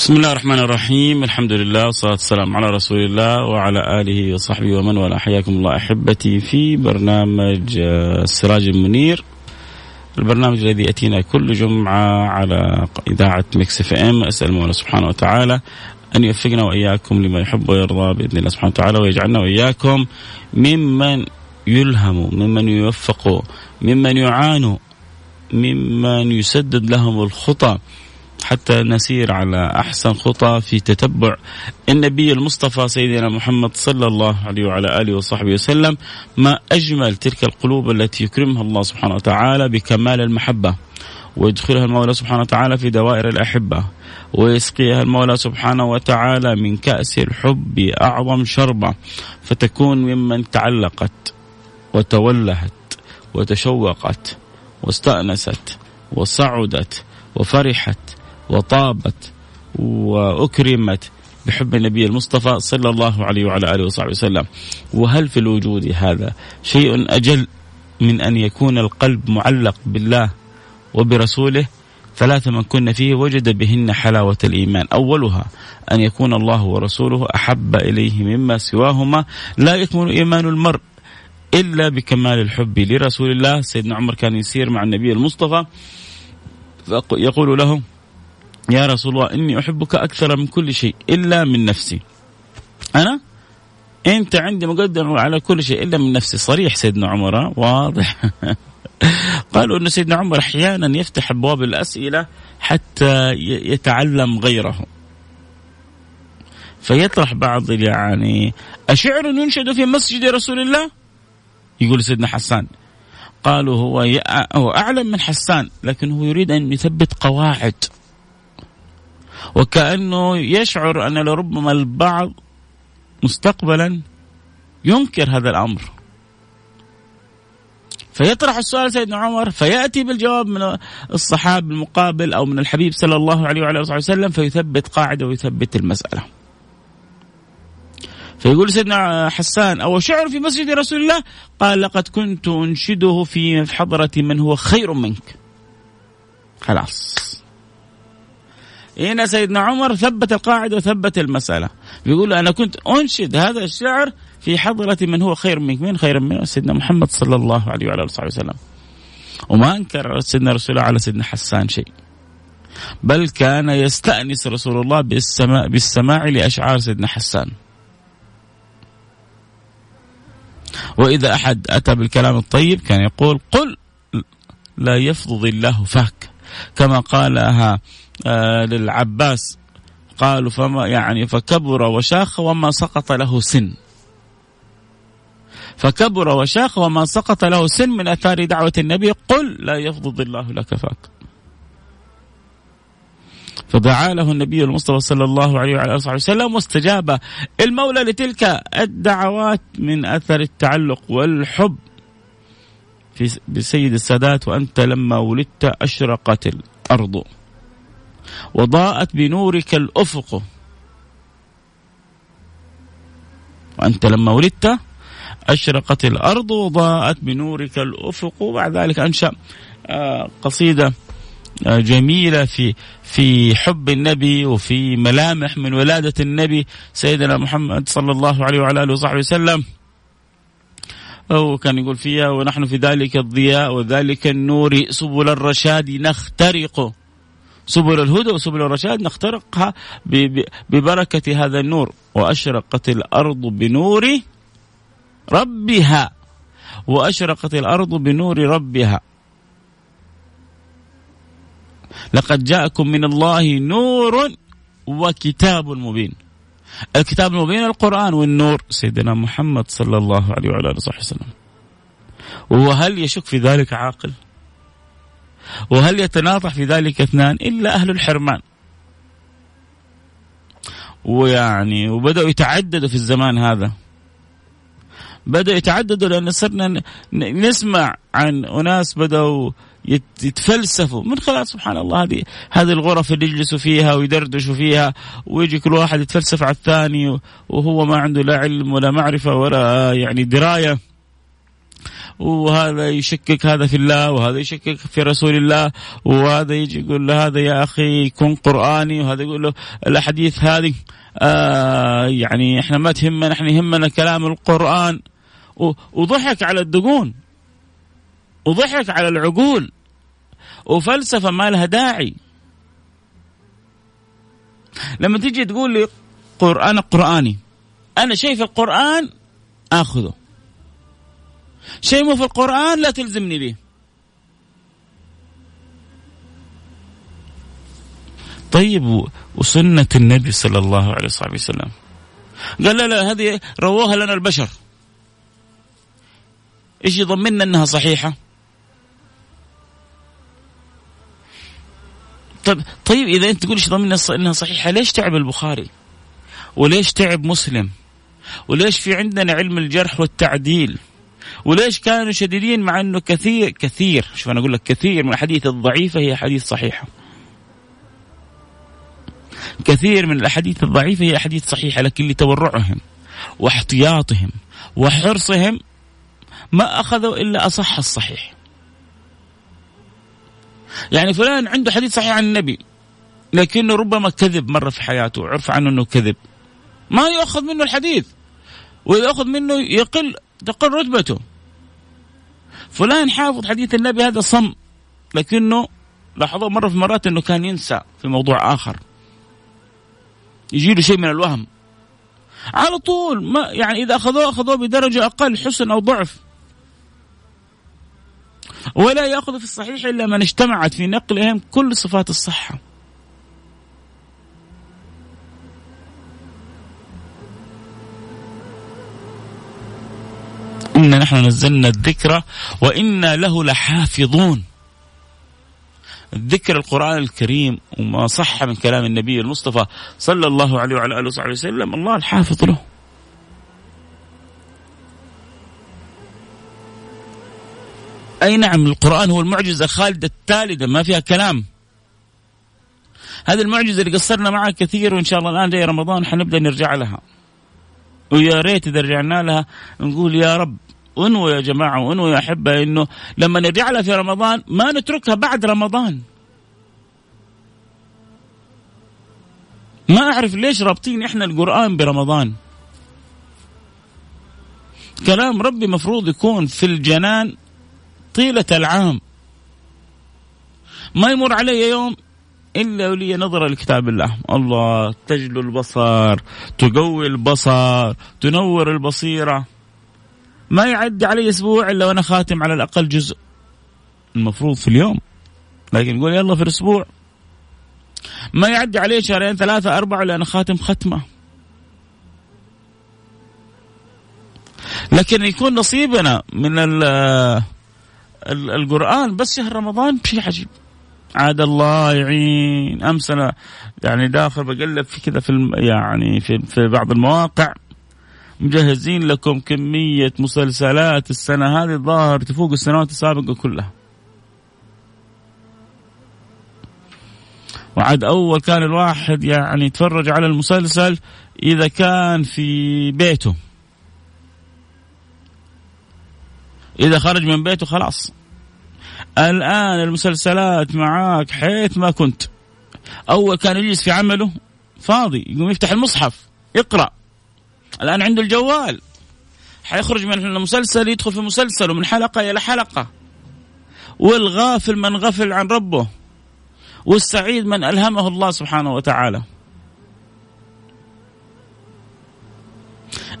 بسم الله الرحمن الرحيم الحمد لله والصلاة والسلام على رسول الله وعلى آله وصحبه ومن والاه حياكم الله أحبتي في برنامج السراج المنير البرنامج الذي يأتينا كل جمعة على إذاعة Mix FM أسأل المولى سبحانه وتعالى أن يوفقنا وإياكم لما يحب ويرضى بإذن الله سبحانه وتعالى ويجعلنا وإياكم ممن يلهموا ممن يوفقوا ممن يعانوا ممن يسدد لهم الخطى حتى نسير على أحسن خطى في تتبع النبي المصطفى سيدنا محمد صلى الله عليه وعلى آله وصحبه وسلم ما أجمل تلك القلوب التي يكرمها الله سبحانه وتعالى بكمال المحبة ويدخلها المولى سبحانه وتعالى في دوائر الأحبة ويسقيها المولى سبحانه وتعالى من كأس الحب أعظم شربة فتكون ممن تعلقت وتولهت وتشوقت واستأنست وصعدت وفرحت وطابت وأكرمت بحب النبي المصطفى صلى الله عليه وعلى آله وصحبه وسلم. وهل في الوجود هذا شيء أجل من أن يكون القلب معلق بالله وبرسوله؟ ثلاث من كن فيه وجد بهن حلاوة الإيمان. أولها أن يكون الله ورسوله أحب إليه مما سواهما. لا يكمل إيمان المرء إلا بكمال الحب لرسول الله. سيدنا عمر كان يسير مع النبي المصطفى يقول له يا رسول الله إني أحبك أكثر من كل شيء إلا من نفسي. أنا؟ أنت عندي مقدم على كل شيء إلا من نفسي. صريح سيدنا عمر واضح. قالوا أن سيدنا عمر أحيانا يفتح أبواب الأسئلة حتى يتعلم غيره. فيطرح بعض يعني أشعر ينشد في مسجد رسول الله؟ يقول سيدنا حسان. قالوا هو هو أعلم من حسان لكن هو يريد أن يثبت قواعد. وكأنه يشعر أن لربما البعض مستقبلا ينكر هذا الأمر. فيطرح السؤال سيدنا عمر فيأتي بالجواب من الصحابي المقابل أو من الحبيب صلى الله عليه وعلى آله وسلم فيثبت قاعدة ويثبت المسألة. فيقول سيدنا حسان أو شعر في مسجد رسول الله؟ قال لقد كنت أنشده في حضرة من هو خير منك. خلاص. هنا سيدنا عمر ثبت القاعدة وثبت المسألة. بيقول أنا كنت أنشد هذا الشعر في حضرة من هو خير منك. من خير من سيدنا محمد صلى الله عليه وعلى آله وسلم. وما أنكر سيدنا رسول الله على سيدنا حسان شيء. بل كان يستأنس رسول الله بالسماع, بالسماع لأشعار سيدنا حسان. وإذا أحد أتى بالكلام الطيب كان يقول قل لا يفضض الله فاك. كما قالها آه للعباس. قالوا فما يعني فكبر وشاخ وما سقط له سن. فكبر وشاخ وما سقط له سن من أثار دعوة النبي. قل لا يفضض الله لك فاك. فدعا له النبي المصطفى صلى الله عليه وعلى آله وسلم واستجاب. المولى لتلك الدعوات من أثر التعلق والحب. في بسيد السادات وأنت لما ولدت أشرقت الأرض وضاءت بنورك الأفق. وأنت لما ولدت أشرقت الأرض وضاءت بنورك الأفق. وبعد ذلك أنشأ قصيدة جميلة في في حب النبي وفي ملامح من ولادة النبي سيدنا محمد صلى الله عليه وعلى آله وصحبه وسلم. هو كان يقول فيها ونحن في ذلك الضياء وذلك النور سبل الرشاد نخترق. سبل الهدى وسبل الرشاد نخترقها ببركة هذا النور وأشرقت الأرض بنور ربها. وأشرقت الأرض بنور ربها. لقد جاءكم من الله نور وكتاب مبين. الكتاب المبين القرآن والنور. سيدنا محمد صلى الله عليه وعلى آله وصحبه وسلم. وهل يشك في ذلك عاقل؟ وهل يتناطح في ذلك اثنان؟ إلا أهل الحرمان. ويعني وبدأوا يتعددوا في الزمان هذا. بدأوا يتعددوا لأن صرنا نسمع عن أناس بدأوا يتفلسفوا. من خلال سبحان الله هذه هذه الغرف اللي يجلسوا فيها ويدردشوا فيها ويجي كل واحد يتفلسف على الثاني وهو ما عنده لا علم ولا معرفة ولا يعني دراية. وهذا يشكك هذا في الله وهذا يشكك في رسول الله وهذا يجي يقول له هذا يا أخي كن قرآني وهذا يقول له الأحاديث هذه آه يعني إحنا ما تهمنا إحنا يهمنا كلام القرآن. وضحك على الدقون. وضحك على العقول وفلسفة ما لها داعي. لما تيجي تقول لي قرآن قرآني أنا شايف القرآن آخذه. شيء مو في القرآن لا تلزمني به. طيب وسنة النبي صلى الله عليه وصحبه وسلم. قال لا لا هذه رووها لنا البشر. إيش يضمننا أنها صحيحة؟ طيب طيب إذا أنت تقول إيش ضمننا إنها صحيحة؟ ليش تعب البخاري؟ وليش تعب مسلم؟ وليش في عندنا علم الجرح والتعديل؟ وليش كانوا شديدين مع إنه كثير كثير شوف أنا أقول لك كثير من الأحاديث الضعيفة هي أحاديث صحيحة. كثير من الأحاديث الضعيفة هي أحاديث صحيحة لكن لتورعهم واحتياطهم وحرصهم ما أخذوا إلا أصح الصحيح. يعني فلان عنده حديث صحيح عن النبي لكنه ربما كذب مرة في حياته عرف عنه أنه كذب. ما يأخذ منه الحديث وإذا منه يقل تقل رتبته. فلان حافظ حديث النبي هذا صم لكنه لاحظوا مرة في مرات أنه كان ينسى في موضوع آخر. يجي له شيء من الوهم. على طول ما يعني إذا أخذوه أخذوه بدرجة أقل حسن أو ضعف. ولا يأخذ في الصحيح إلا من اجتمعت في نقلهم كل صفات الصحة. إنا نحن نزلنا الذكر وإنا له لحافظون الذكر القرآن الكريم وما صح من كلام النبي المصطفى صلى الله عليه وعلى آله وصحبه وسلم الله الحافظ له أي نعم القرآن هو المعجزة الخالدة التالدة ما فيها كلام. هذه المعجزة اللي قصرنا معها كثير وإن شاء الله الآن جاي رمضان حنبدأ نرجع لها. ويا ريت إذا رجعنا لها نقول يا رب انووا يا جماعة وانووا يا أحبة إنه لما نرجع لها في رمضان ما نتركها بعد رمضان. ما أعرف ليش رابطين إحنا القرآن برمضان. كلام ربي مفروض يكون في الجنان طيلة العام. ما يمر علي يوم إلا ولي نظرة لكتاب الله. الله تجلو البصر تقوي البصر تنور البصيرة. ما يعدي علي أسبوع إلا وأنا خاتم على الأقل جزء المفروض في اليوم. لكن يقول يلا في الأسبوع. ما يعدي علي شهرين ثلاثة أربعة إلا أنا خاتم ختمة. لكن يكون نصيبنا من القرآن بس شهر رمضان شيء عجيب. عاد الله يعين. أمس أنا يعني داخل بقلب في كذا في يعني في, في بعض المواقع. مجهزين لكم كمية مسلسلات السنة هذه الظاهر تفوق السنوات السابقة كلها. وعاد أول كان الواحد يعني يتفرج على المسلسل إذا كان في بيته. إذا خرج من بيته خلاص. الآن المسلسلات معاك حيث ما كنت. أول كان يجلس في عمله فاضي يقوم يفتح المصحف يقرأ. الآن عنده الجوال. حيخرج من المسلسل يدخل في مسلسل ومن حلقة إلى حلقة. والغافل من غفل عن ربه والسعيد من ألهمه الله سبحانه وتعالى.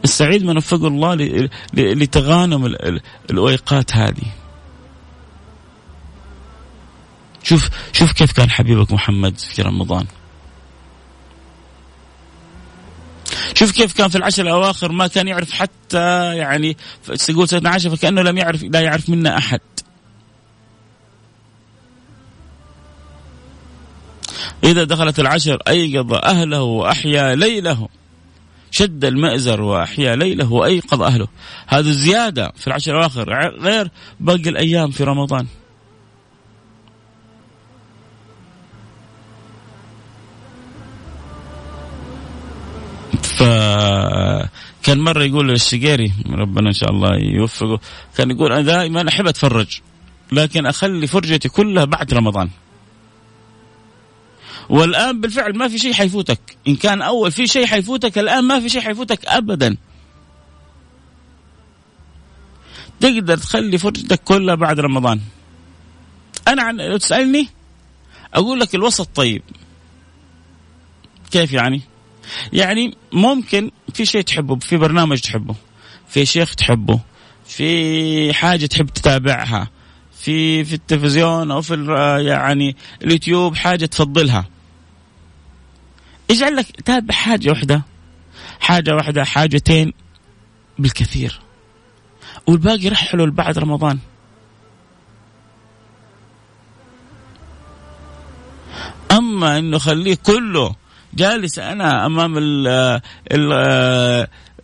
السعيد من وفقه الله لتغانم الأويقات هذه. شوف شوف كيف كان حبيبك محمد في رمضان. شوف كيف كان في العشر الأواخر ما كان يعرف حتى يعني تقول سيدنا عائشة فكأنه لم يعرف لا يعرف منا أحد. إذا دخلت العشر أيقظ أهله وأحيا ليله شد المأزر وأحيا ليله وأيقظ أهله. هذا زيادة في العشر الأواخر غير باقي الأيام في رمضان. فكان مرة يقول للشقيري ربنا إن شاء الله يوفقه كان يقول أنا دائما أحب أتفرج لكن أخلي فرجتي كلها بعد رمضان. والآن بالفعل ما في شيء حيفوتك. إن كان أول في شيء حيفوتك الآن ما في شيء حيفوتك أبدا. تقدر تخلي فرجتك كلها بعد رمضان. أنا عن لو تسألني أقول لك الوسط طيب. كيف يعني؟ يعني ممكن في شيء تحبه في برنامج تحبه في شيخ تحبه في حاجة تحب تتابعها في في التلفزيون أو في يعني اليوتيوب حاجة تفضلها. اجعل لك تابع حاجة واحدة. حاجة واحدة حاجتين بالكثير. والباقي رحله بعد رمضان. أما إنه خليه كله جالس أنا أمام ال ال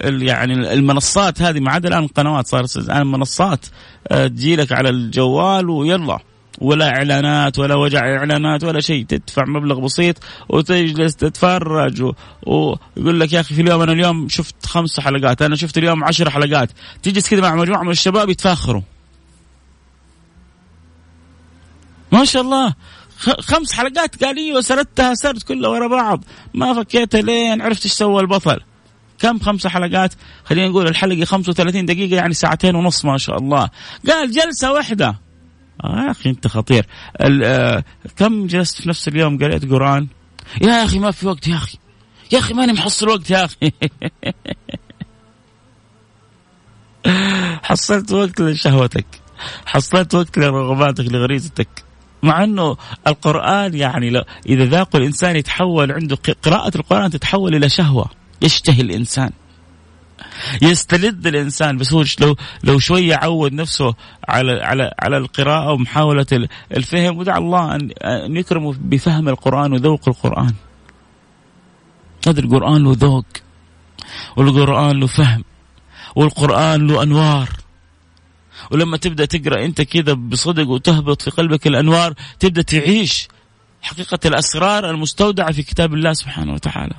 ال يعني المنصات هذه ما عدا الآن القنوات صارت الان المنصات آه، تجي لك على الجوال ويلا. ولا إعلانات ولا وجع إعلانات ولا شيء. تدفع مبلغ بسيط وتجلس تتفرج ويقول لك يا أخي في اليوم أنا اليوم شفت خمس حلقات أنا شفت اليوم عشر حلقات. تجلس كذا مع مجموعة من الشباب يتفاخروا. ما شاء الله. خمس حلقات قال لي وسردتها سرد كلها ورا بعض. ما فكيتها لين عرفت إيش سوى البطل. كم خمس حلقات؟ خلينا نقول الحلقة 35 دقيقة يعني ساعتين ونص ما شاء الله. قال جلسة واحدة. آه يا أخي أنت خطير. آه كم جلست في نفس اليوم؟ قريت قرآن؟ يا أخي ما في وقت يا أخي. يا أخي ماني محصل وقت يا أخي. حصلت وقت لشهوتك. حصلت وقت لرغباتك لغريزتك. مع إنه القرآن يعني لو إذا ذاق الإنسان يتحول عنده قراءة القرآن تتحول إلى شهوة. يشتهي الإنسان. يستلذ الإنسان بس هو لو لو شوية عود نفسه على على على القراءة ومحاولة الفهم ودع الله أن يكرمه بفهم القرآن وذوق القرآن. هذا القرآن له ذوق والقرآن له فهم والقرآن له أنوار ولما تبدأ تقرأ أنت كذا بصدق وتهبط في قلبك الأنوار تبدأ تعيش حقيقة الأسرار المستودعة في كتاب الله سبحانه وتعالى.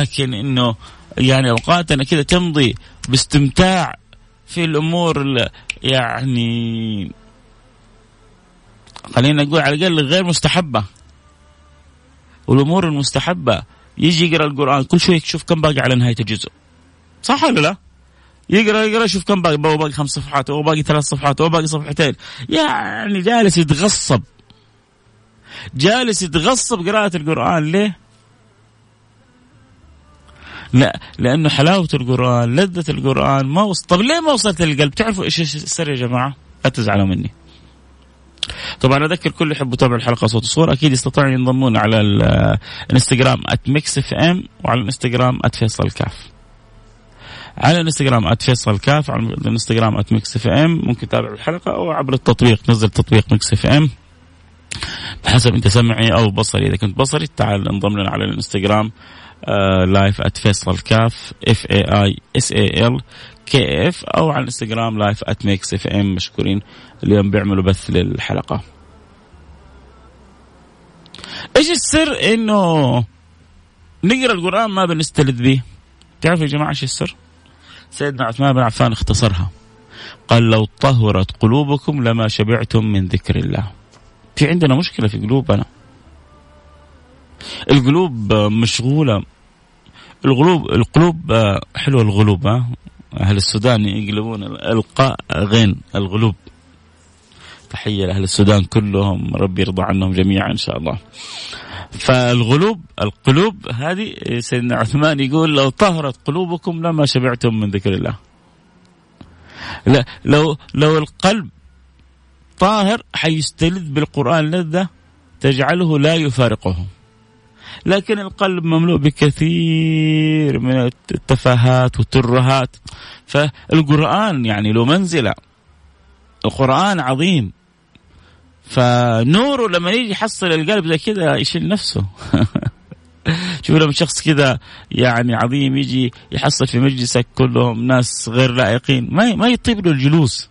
لكن إنه يعني اوقاتنا كذا تمضي باستمتاع في الأمور يعني خلينا نقول على الأقل غير مستحبة. والأمور المستحبة. يجي يقرأ القرآن كل شوي يشوف كم باقي على نهاية الجزء. صح ولا لا؟ يقرأ يقرأ يشوف كم باقي باقي خمس صفحات أو باقي ثلاث صفحات أو باقي صفحتين. يعني جالس يتغصب. جالس يتغصب قراءة القرآن. ليه؟ لا لأنه حلاوة القرآن لذة القرآن ما وصل طب ليه ما وصلت للقلب؟ تعرفوا إيش السر يا جماعة؟ لا تزعلوا مني. طبعا أذكر كل يحب يتابع الحلقة صوت وصوره أكيد يستطيعون ينضمون على الانستغرام @Mix FM وعلى الإنستغرام @فيصل كاف. على الإنستغرام @فيصل كاف على الإنستغرام @Mix FM ممكن تتابع الحلقة أو عبر التطبيق نزل تطبيق Mix FM بحسب أنت سمعي أو بصري. إذا كنت بصري تعال انضم لنا على الإنستغرام live at فيصل كاف F A I S A L K F أو على الانستغرام live at Mix FM مشكورين اليوم بيعملوا بث للحلقة. إيش السر إنه نقرأ القرآن ما بنستلذ به؟ تعرفوا يا جماعة إيش السر؟ سيدنا عثمان بن عفان اختصرها. قال لو طهرت قلوبكم لما شبعتم من ذكر الله. في عندنا مشكلة في قلوبنا. القلوب مشغولة. القلوب القلوب حلوة الغلوب ها أهل السودان يقلبون القاء غين الغلوب تحية لأهل السودان كلهم ربي يرضى عنهم جميعا إن شاء الله. فالغلوب القلوب هذه سيدنا عثمان يقول لو طهرت قلوبكم لما شبعتم من ذكر الله. لا لو لو القلب طاهر حيستلذ بالقرآن لذة تجعله لا يفارقه. لكن القلب مملوء بكثير من التفاهات والترهات. فالقرآن يعني له منزلة. القرآن عظيم. فنوره لما يجي يحصل القلب زي كذا يشيل نفسه. شوف لما شخص كذا يعني عظيم يجي يحصل في مجلسك كلهم ناس غير لائقين. ما ما يطيب له الجلوس.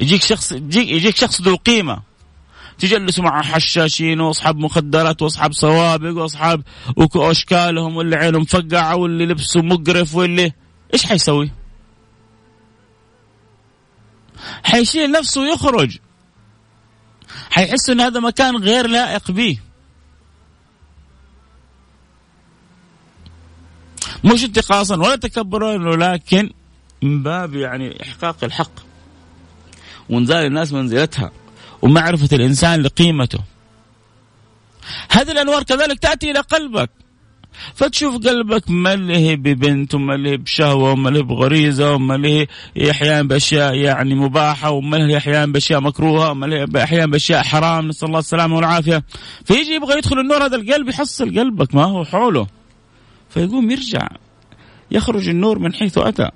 يجيك شخص يجيك, شخص ذو قيمة. تجلسوا مع حشاشين واصحاب مخدرات واصحاب سوابق واصحاب اشكالهم واللي عينهم مفقعه واللي لبسه مقرف واللي إيش حيسوي؟ حيشيل نفسه ويخرج. حيحس إن هذا مكان غير لائق به. مش انتقاصا ولا تكبرا ولكن من باب يعني إحقاق الحق. وانزال الناس منزلتها. ومعرفة الإنسان لقيمته. هذه الأنوار كذلك تأتي إلى قلبك. فتشوف قلبك ملهي ببنت وملهي بشهوة وملهي بغريزة وملهي أحيانا بأشياء يعني مباحة وملهي أحيانا بأشياء مكروهة وملهي أحيانا بأشياء حرام. نسأل الله السلامة والعافية. فيجي يبغى يدخل النور هذا القلب يحصل قلبك. ما هو حوله؟ فيقوم يرجع يخرج النور من حيث أتى.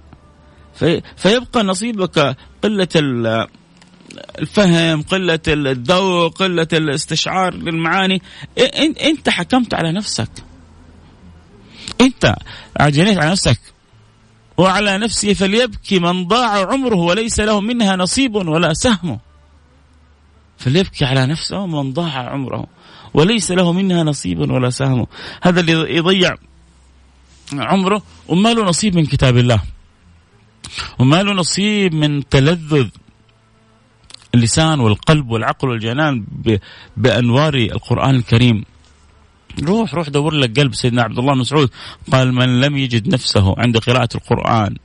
في فيبقى نصيبك قلة الفهم قلة الذوق قلة الاستشعار للمعاني. أنت حكمت على نفسك. أنت جنيت على نفسك. وعلى نفسه فليبكي من ضاع عمره وليس له منها نصيب ولا سهم. فليبكي على نفسه من ضاع عمره وليس له منها نصيب ولا سهم. هذا اللي يضيع عمره. وما له نصيب من كتاب الله. وما له نصيب من تلذذ. اللسان والقلب والعقل والجنان بأنوار القرآن الكريم. روح روح دور لك قلب سيدنا عبد الله مسعود. قال من لم يجد نفسه عند قراءة القرآن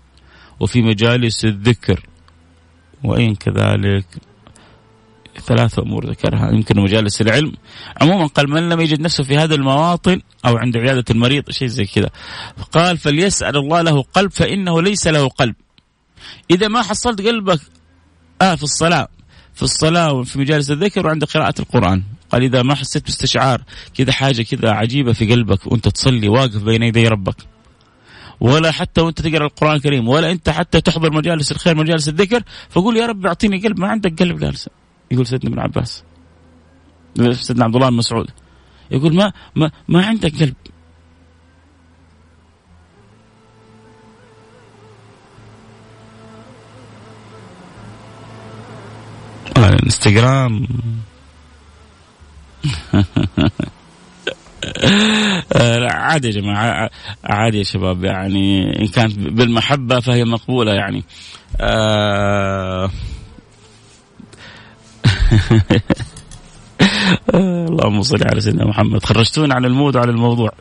وفي مجالس الذكر وأين كذلك ثلاثة أمور ذكرها. يمكن مجالس العلم. عموما قال من لم يجد نفسه في هذه المواطن أو عند عيادة المريض. شيء زي كذا. قال فليسأل الله له قلب فإنه ليس له قلب. إذا ما حصلت قلبك آه في الصلاة. في الصلاة وفي مجالس الذكر وعند قراءة القرآن. قال إذا ما حسيت باستشعار كذا حاجة كذا عجيبة في قلبك وأنت تصلي واقف بين يدي ربك. ولا حتى وأنت تقرأ القرآن الكريم ولا أنت حتى تحضر مجالس الخير مجالس الذكر فقول يا رب أعطيني قلب ما عندك قلب قال يقول سيدنا ابن عباس. سيدنا عبد الله بن مسعود. يقول ما ما ما عندك قلب. الانستغرام. عادي يا جماعة عادي يا شباب يعني إن كانت بالمحبة فهي مقبولة يعني. آه. اللهم صل على سيدنا محمد. خرجتونا عن المود وعن الموضوع.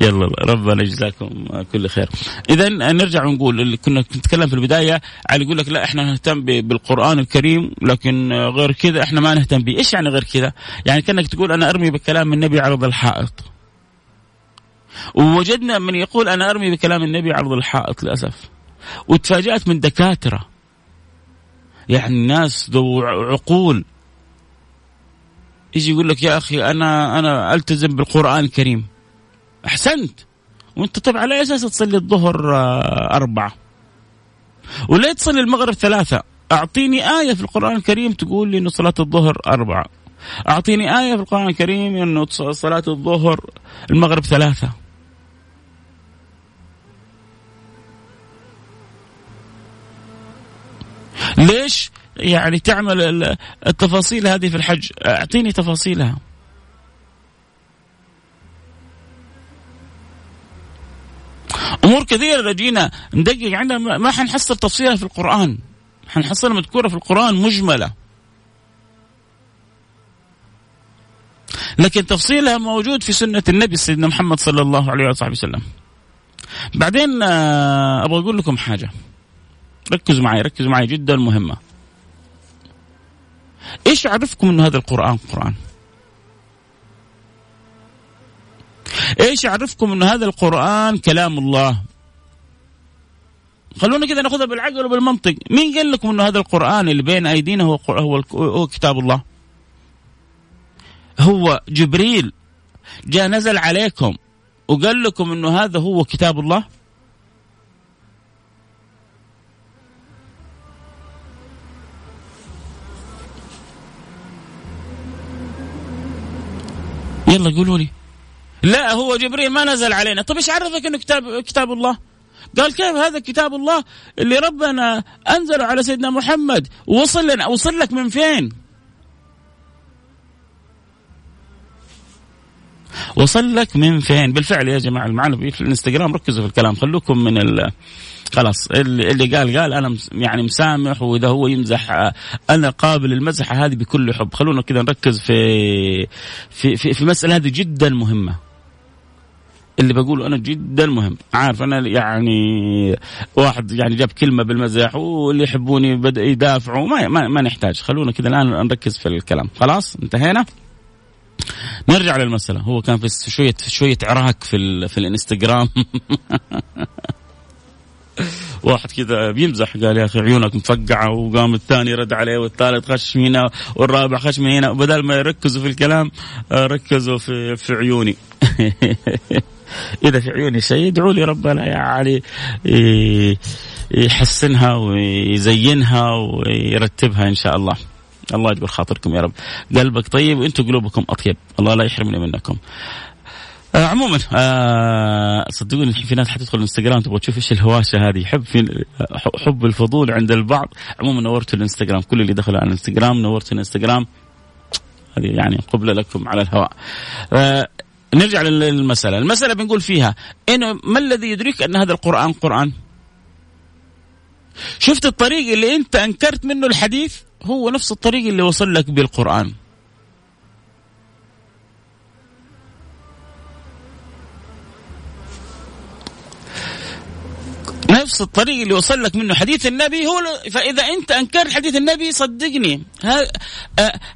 يلا ربنا يجزاكم كل خير. اذا نرجع ونقول اللي كنا نتكلم في البداية على يقول لك لا إحنا نهتم بالقرآن الكريم لكن غير كذا إحنا ما نهتم به إيش يعني غير كذا؟ يعني كأنك تقول أنا أرمي بكلام النبي عرض الحائط. ووجدنا من يقول أنا أرمي بكلام النبي عرض الحائط للأسف. وتفاجأت من دكاترة. يعني ناس ذو عقول. يجي يقول لك يا أخي أنا أنا ألتزم بالقرآن الكريم. أحسنت. وأنت طيب على أساس تصلي الظهر آه، أربعة؟ وليه تصلي المغرب ثلاثة؟ أعطيني آية في القرآن الكريم تقول لي إنه صلاة الظهر أربعة. أعطيني آية في القرآن الكريم إنه صلاة الظهر المغرب ثلاثة. ليش؟ يعني تعمل التفاصيل هذه في الحج. أعطيني تفاصيلها. أمور كثيرة لو جينا. ندقق عندها ما حنحصل تفصيلها في القرآن. حنحصلها مذكورة في القرآن مجملة. لكن تفصيلها موجود في سنة النبي سيدنا محمد صلى الله عليه وصحبه وسلم. بعدين آه، أبغى أقول لكم حاجة. ركزوا معي ركزوا معي جدا مهمة. إيش يعرفكم إنه هذا القرآن؟ قرآن. إيش يعرفكم إنه هذا القرآن كلام الله؟ خلونا كذا ناخذها بالعقل وبالمنطق. مين قال لكم إنه هذا القرآن اللي بين أيدينا هو هو هو كتاب الله؟ هو جبريل جاء نزل عليكم وقال لكم إنه هذا هو كتاب الله؟ يلا قولوا لي. لا هو جبريل ما نزل علينا. طب إيش عرفك إنه كتاب كتاب الله؟ قال كيف هذا كتاب الله اللي ربنا انزله على سيدنا محمد؟ وصل لنا وصل لك من فين؟ وصل لك من فين؟ بالفعل يا جماعة معنا في الانستغرام ركزوا في الكلام. خلوكم من ال خلاص اللي قال قال أنا يعني مسامح وإذا هو يمزح أنا قابل المزحة هذه بكل حب. خلونا كذا نركز في في في, في مسألة هذه جدا مهمة. اللي بقوله أنا جدا مهم. عارف أنا يعني واحد يعني جاب كلمة بالمزح واللي يحبوني بدا يدافعوا. ما, ما, ما نحتاج. خلونا كذا الآن نركز في الكلام. خلاص؟ انتهينا؟ نرجع للمسألة. هو كان في شوية شوية عراك في في الإنستغرام. واحد كذا بيمزح قال يا أخي عيونك مفقعة وقام الثاني رد عليه والثالث خش من هنا والرابع خش من هنا. وبدل ما يركزوا في الكلام آه، ركزوا في في عيوني. إذا في عيوني شيء ادعوا لي ربنا يعني يحسنها ويزينها ويرتبها إن شاء الله. الله يجبر خاطركم يا رب. قلبك طيب وأنتم قلوبكم أطيب. الله لا يحرمني منكم. آه عموما آه صدقوني الحين في ناس حتدخل الإنستغرام تبغى تشوف إيش الهواشه هذه. حب في حب الفضول عند البعض. عموما نورت الإنستغرام. كل اللي دخلوا على الإنستغرام نورت الإنستغرام. هذه يعني قبلة لكم على الهواء. آه نرجع للمسألة. المسألة بنقول فيها إنه ما الذي يدرك أن هذا القرآن قرآن؟ شفت الطريق اللي أنت أنكرت منه الحديث؟ هو نفس الطريق اللي وصل لك بالقرآن. نفس الطريق اللي وصل لك منه. حديث النبي هو فإذا أنت أنكرت حديث النبي صدقني. ها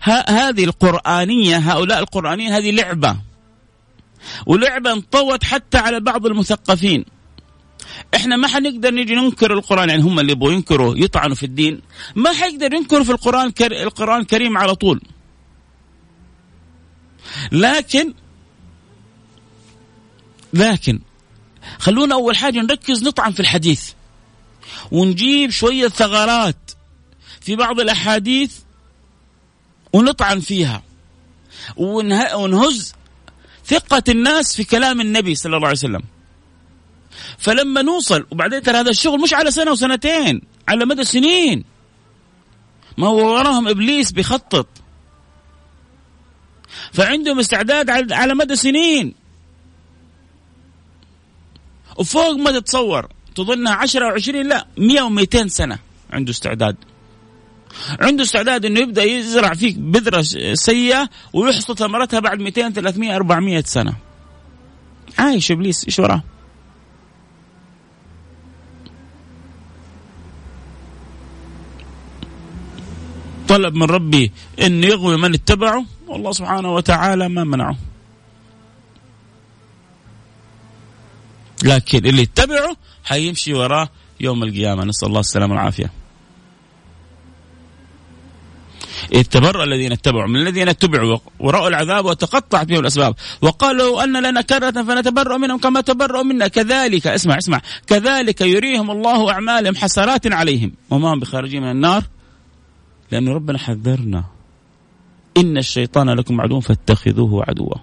ها هذه القرآنية هؤلاء القرآنيين هذه لعبة. ولعبة انطوت حتى على بعض المثقفين. إحنا ما حنقدر نجي ننكر القرآن يعني هم اللي يبغوا ينكروا يطعنوا في الدين. ما حيقدر ينكروا في القرآن القرآن الكريم على طول. لكن لكن خلونا أول حاجة نركز نطعن في الحديث. ونجيب شوية ثغرات في بعض الأحاديث ونطعن فيها. ونهز ثقة الناس في كلام النبي صلى الله عليه وسلم. فلما نوصل وبعدين ترى هذا الشغل مش على سنة وسنتين على مدى سنين ما هو وراهم إبليس بيخطط. فعندهم استعداد على مدى سنين. وفوق ما تتصور. تظنها عشرة أو عشرين لا مئة ومئتين سنة عنده استعداد. عنده استعداد إنه يبدأ يزرع فيك بذرة سيئة ويحصد ثمرتها بعد 200 300 400 سنة. عايش إبليس إيش وراه؟ طلب من ربي إنه يغوي من اتبعه والله سبحانه وتعالى ما منعه. لكن اللي اتبعه حيمشي وراه يوم القيامة. نسأل الله السلامة والعافية. إذ تبرأ الذين اتبعوا. من الذين اتبعوا ورأوا العذاب وتقطعت بهم الأسباب. وقالوا أن لنا كرة فنتبرأ منهم كما تبرأوا منا. كذلك اسمع اسمع. كذلك يريهم الله أعمالهم حسرات عليهم. وما هم بخارجين من النار؟ لأن ربنا حذرنا. إن الشيطان لكم عدو فاتخذوه عدوا.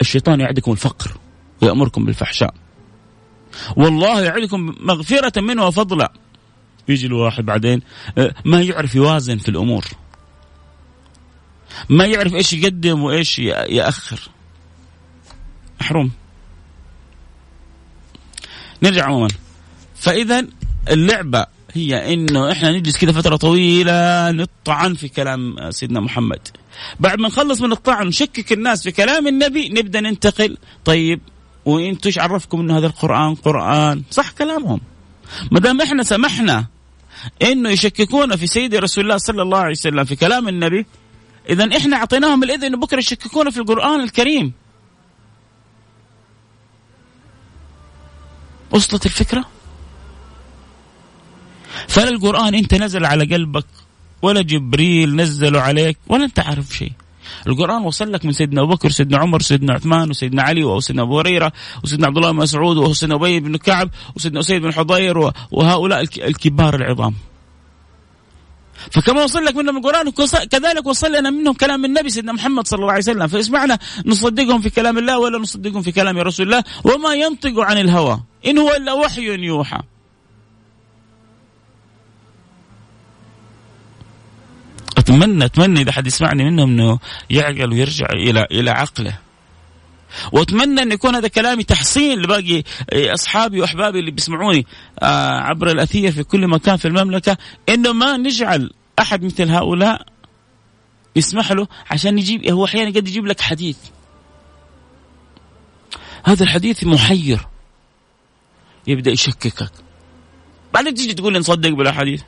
الشيطان يعدكم الفقر. ويأمركم بالفحشاء. والله يعدكم مغفرة منه وفضلا. يجي الواحد بعدين آه، ما يعرف يوازن في الأمور. ما يعرف إيش يقدم وإيش يأخر. محروم. نرجع عموما. فاذا اللعبة هي إنه إحنا نجلس كذا فترة طويلة نطعن في كلام سيدنا محمد. بعد ما نخلص من الطعن نشكك الناس في كلام النبي نبدأ ننتقل. طيب وأنتم إيش عرفكم إنه هذا القرآن قرآن صح كلامهم. ما دام إحنا سمحنا إنه يشككون في سيدي رسول الله صلى الله عليه وسلم في كلام النبي إذا إحنا أعطيناهم الإذن بكرة يشككون في القرآن الكريم. وصلت الفكرة؟ فلا القرآن أنت نزل على قلبك ولا جبريل نزله عليك ولا أنت عارف شيء. القرآن وصل لك من سيدنا أبو بكر سيدنا عمر سيدنا عثمان وسيدنا علي وسيدنا أبو هريرة وسيدنا عبد الله بن مسعود وسيدنا أبي بن كعب وسيدنا أسيد بن حضير وهؤلاء الكبار العظام. فكما وصل لك منهم القرآن كذلك وصل لنا منهم كلام النبي سيدنا محمد صلى الله عليه وسلم. فاسمعنا نصدقهم في كلام الله ولا نصدقهم في كلام رسول الله. وما ينطق عن الهوى. إن هو إلا وحي يوحى. اتمنى أتمنى إذا حد يسمعني منهم إنه يعقل ويرجع إلى إلى عقله. وأتمنى إن يكون هذا كلامي تحصين لباقي أصحابي وأحبابي اللي بيسمعوني آه، عبر الأثير في كل مكان في المملكة إنه ما نجعل أحد مثل هؤلاء يسمح له عشان يجيب هو أحيانا قد يجيب لك حديث. هذا الحديث محير. يبدأ يشككك. بعدين تيجي تقول لي نصدق بالأحاديث.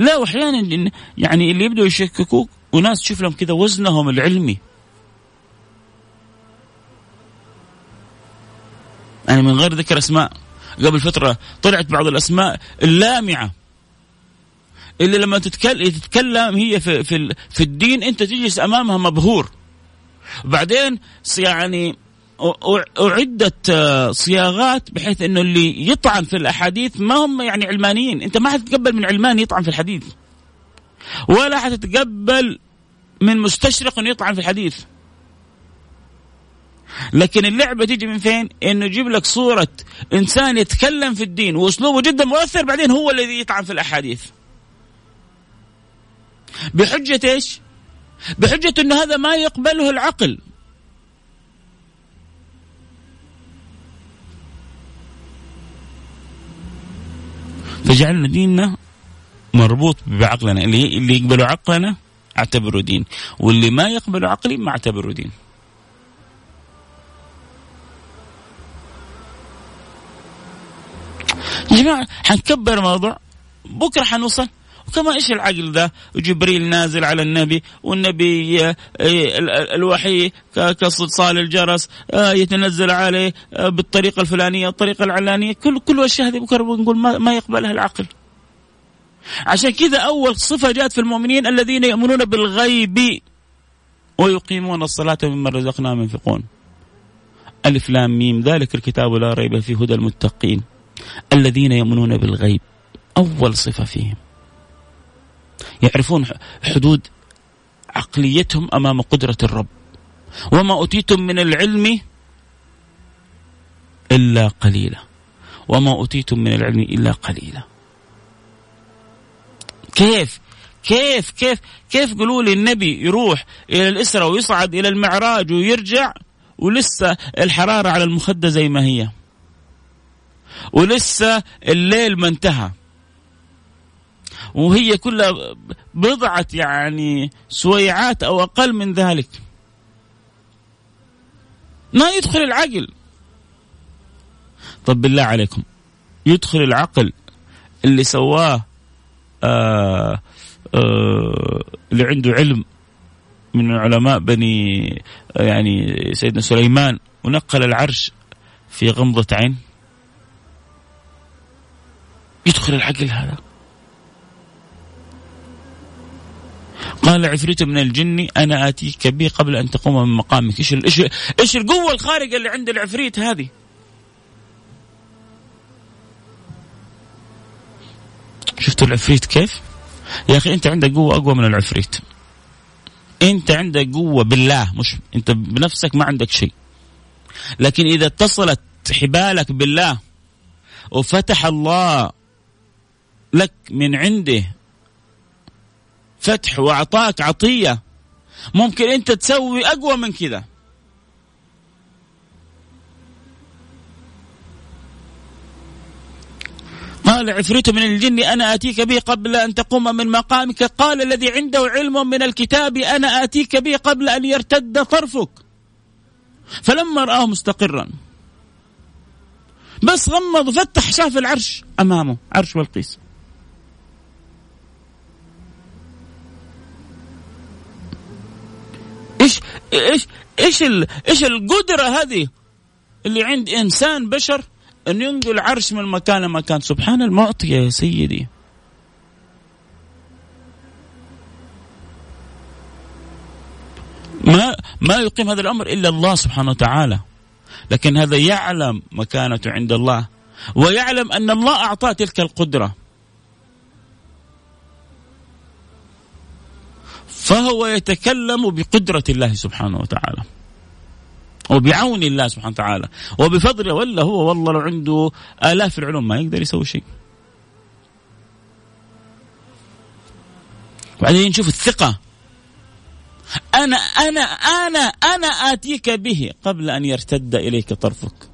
لا وأحيانا يعني اللي يبدأوا يشككوك وناس تشوف لهم كذا وزنهم العلمي. يعني من غير ذكر أسماء. قبل فترة طلعت بعض الأسماء اللامعة. اللي لما تتكلم هي في في, في الدين أنت تجلس أمامها مبهور. بعدين يعني أعدت صياغات بحيث أنه اللي يطعن في الأحاديث ما هم يعني علمانيين أنت ما حتتقبل من علمان يطعن في الحديث ولا حتتقبل من مستشرق أنه يطعن في الحديث لكن اللعبة تيجي من فين؟ إنه يجيب لك صورة إنسان يتكلم في الدين وأسلوبه جدا مؤثر بعدين هو الذي يطعن في الأحاديث. بحجة إيش؟ بحجة إنه هذا ما يقبله العقل. فجعلنا ديننا مربوط بعقلنا. اللي اللي يقبلوا عقلنا اعتبره دين. واللي ما يقبلوا عقلي ما اعتبره دين. يا جماعة حنكبر الموضوع بكرة حنوصل. وكما إيش العقل ذا جبريل نازل على النبي والنبي آه، الوحي كصلصال الجرس آه، يتنزل عليه آه، بالطريقة الفلانية الطريقة العلانية كل كل الاشياء هذه بكرة بنقول ما, ما يقبلها العقل. عشان كذا أول صفة جاءت في المؤمنين الذين يؤمنون بالغيب ويقيمون الصلاة مما رزقناهم ينفقون. ألف لام ميم ذلك الكتاب لا ريب فيه هدى المتقين الذين يؤمنون بالغيب. أول صفة فيهم. يعرفون حدود عقليتهم أمام قدرة الرب. وما أوتيتم من العلم إلا قليلا. وما أوتيتم من العلم إلا قليلا. كيف؟ كيف؟ كيف؟ كيف قولوا لي النبي يروح إلى الإسرة ويصعد إلى المعراج ويرجع ولسه الحرارة على المخدة زي ما هي. ولسه الليل ما انتهى. وهي كلها بضعة يعني سويعات أو أقل من ذلك. ما يدخل العقل. طب بالله عليكم. يدخل العقل اللي سواه آه آه اللي عنده علم من علماء بني يعني سيدنا سليمان ونقل العرش في غمضة عين. يدخل العقل هذا. قال عفريت من الجن أنا آتيك به قبل أن تقوم من مقامك. إيش إيش إيش القوة الخارقة اللي عند العفريت هذه؟ شفتوا العفريت كيف؟ يا أخي أنت عندك قوة أقوى من العفريت. أنت عندك قوة بالله مش أنت بنفسك ما عندك شيء. لكن إذا اتصلت حبالك بالله وفتح الله لك من عنده فتح واعطاك عطية. ممكن أنت تسوي أقوى من كذا. قال عفريت من الجن أنا آتيك به قبل أن تقوم من مقامك. قال الذي عنده علم من الكتاب أنا آتيك به قبل أن يرتد طرفك. فلما رآه مستقرا. بس غمض وفتح شاف العرش أمامه عرش والقيس. إيش إيش إيش إيش القدرة هذه اللي عند إنسان بشر أن ينقل عرش من مكان لمكان؟ سبحان المعطي يا سيدي. ما ما يقيم هذا الأمر إلا الله سبحانه وتعالى. لكن هذا يعلم مكانته عند الله ويعلم أن الله أعطاه تلك القدرة. فهو يتكلم بقدرة الله سبحانه وتعالى. وبعون الله سبحانه وتعالى. وبفضله ولا هو والله لو عنده آلاف العلوم ما يقدر يسوي شيء. بعدين نشوف الثقة. أنا أنا أنا أنا آتيك به قبل أن يرتد إليك طرفك.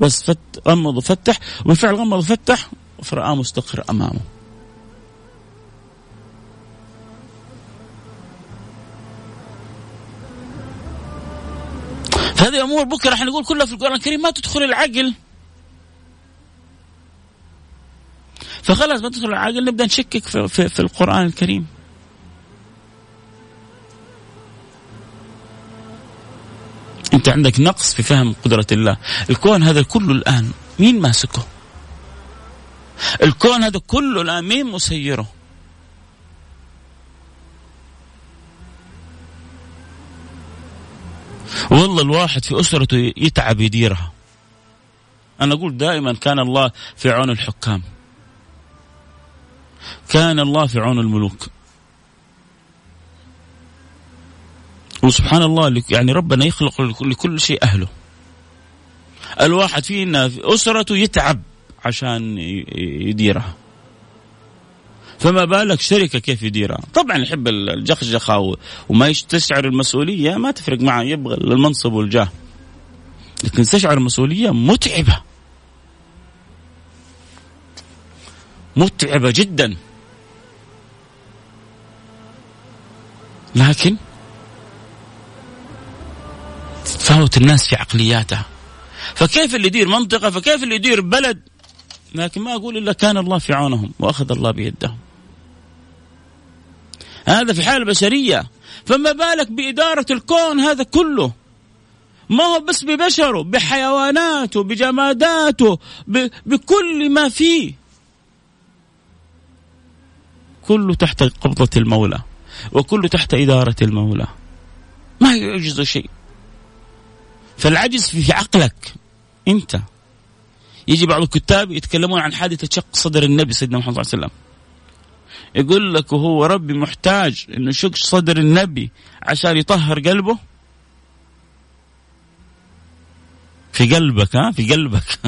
بس فت غمض وفتح وبالفعل غمض وفتح فرآه مستقر أمامه. فهذه أمور بكرة راح نقول كلها في القرآن الكريم ما تدخل العقل. فخلاص ما تدخل العقل نبدأ نشكك في, في, في القرآن الكريم. أنت عندك نقص في فهم قدرة الله. الكون هذا كله الآن مين ماسكه؟ الكون هذا كله الآن مين مسيره؟ والله الواحد في أسرته يتعب يديرها. أنا أقول دائما كان الله في عون الحكام. كان الله في عون الملوك. وسبحان الله يعني ربنا يخلق لكل شيء أهله. الواحد فينا في أسرته يتعب عشان يديرها. فما بالك شركة كيف يديرها؟ طبعا يحب الجخجخة وما تستشعر المسؤولية ما تفرق معه يبغى المنصب والجاه. لكن تستشعر المسؤولية متعبة. متعبة جدا. لكن تفاوت الناس في عقلياتها. فكيف اللي يدير منطقة؟ فكيف اللي يدير بلد؟ لكن ما أقول إلا كان الله في عونهم وأخذ الله بيدهم. هذا في حالة بشرية فما بالك بإدارة الكون هذا كله؟ ما هو بس ببشره بحيواناته بجماداته بكل ما فيه. كله تحت قبضة المولى وكله تحت إدارة المولى. ما يعجز شيء. فالعجز في عقلك أنت. يجي بعض الكتاب يتكلمون عن حادثة شق صدر النبي سيدنا محمد صلى الله عليه وسلم. يقول لك وهو ربي محتاج إنه يشق صدر النبي عشان يطهر قلبه؟ في قلبك ها؟ في قلبك.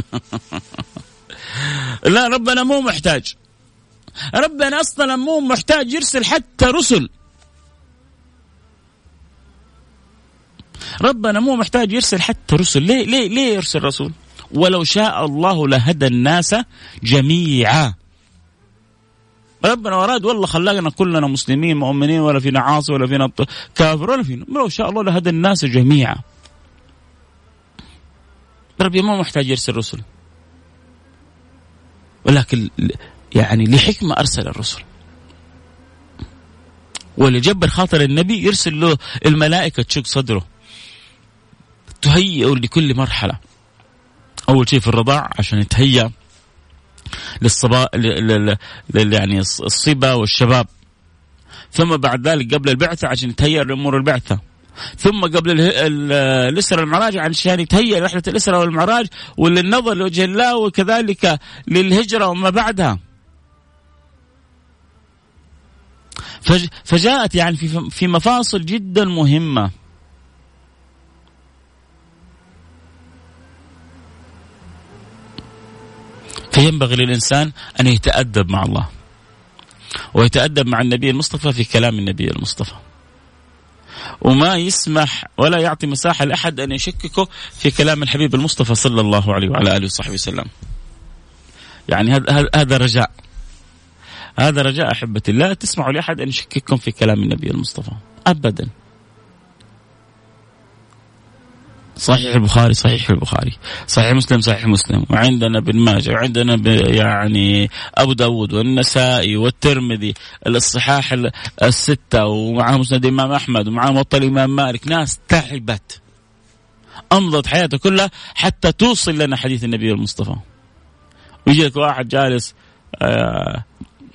لا ربنا مو محتاج. ربنا أصلا مو محتاج يرسل حتى رسل. ربنا مو محتاج يرسل حتى رسل. ليه ليه ليه يرسل رسول؟ ولو شاء الله لهدى الناس جميعا. ربنا أراد والله خلانا كلنا مسلمين مؤمنين ولا فينا عاصي ولا فينا كافر ولا فينا. لو شاء الله لهدى الناس جميعا. ربي ما محتاج يرسل رسل. ولكن يعني لحكمة أرسل الرسل. ولجبر خاطر النبي يرسل له الملائكة تشق صدره. تهيئه لكل مرحلة. أول شيء في الرضاع عشان يتهيأ. للصبا لل... يعني الصبا والشباب. ثم بعد ذلك قبل البعثة عشان يتهيأ لأمور البعثة. ثم قبل الإسرة والمعراج عشان يتهيأ رحلة الإسرة والمعراج وللنظر لوجه الله وكذلك للهجرة وما بعدها. فجاءت يعني في في مفاصل جدا مهمة. فينبغي للإنسان أن يتأدب مع الله. ويتأدب مع النبي المصطفى في كلام النبي المصطفى. وما يسمح ولا يعطي مساحة لأحد أن يشككه في كلام الحبيب المصطفى صلى الله عليه وعلى آله وصحبه وسلم. يعني هذا هذا رجاء. هذا رجاء أحبتي. لا تسمعوا لأحد أن يشكككم في كلام النبي المصطفى. أبدا. صحيح البخاري صحيح البخاري. صحيح مسلم صحيح مسلم. وعندنا ابن ماجه وعندنا يعني أبو داود والنسائي والترمذي الصحاح الستة ومعاه مسند الامام أحمد ومعاه موطا الامام مالك. ناس تعبت. أمضت حياته كلها حتى توصل لنا حديث النبي المصطفى. ويجي لك واحد جالس آه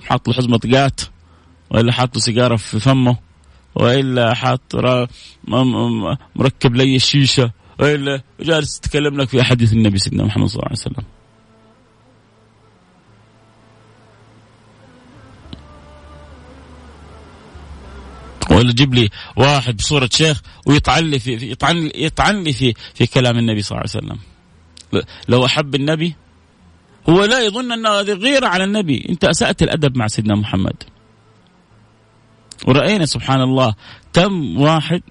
حاط له حزمة قات ولا حاط له سيجارة في فمه وإلا حاط مركب لي الشيشة. جالس تتكلم لك في أحاديث النبي سيدنا محمد صلى الله عليه وسلم. ولا جيب لي واحد بصورة شيخ ويطعن لي في يطعن يطعن لي في في كلام النبي صلى الله عليه وسلم. لو أحب النبي هو لا يظن أن هذه غيرة على النبي. أنت أسأت الأدب مع سيدنا محمد. ورأينا سبحان الله كم واحد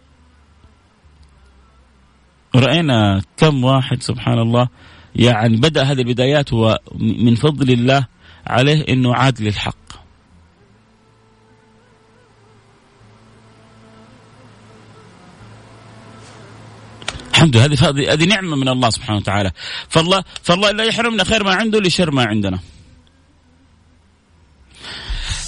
رأينا كم واحد سبحان الله يعني بدأ هذه البدايات هو من فضل الله عليه إنه عاد للحق. الحمد لله هذه هذه نعمة من الله سبحانه وتعالى. فالله فالله لا يحرمنا خير ما عنده لشر ما عندنا.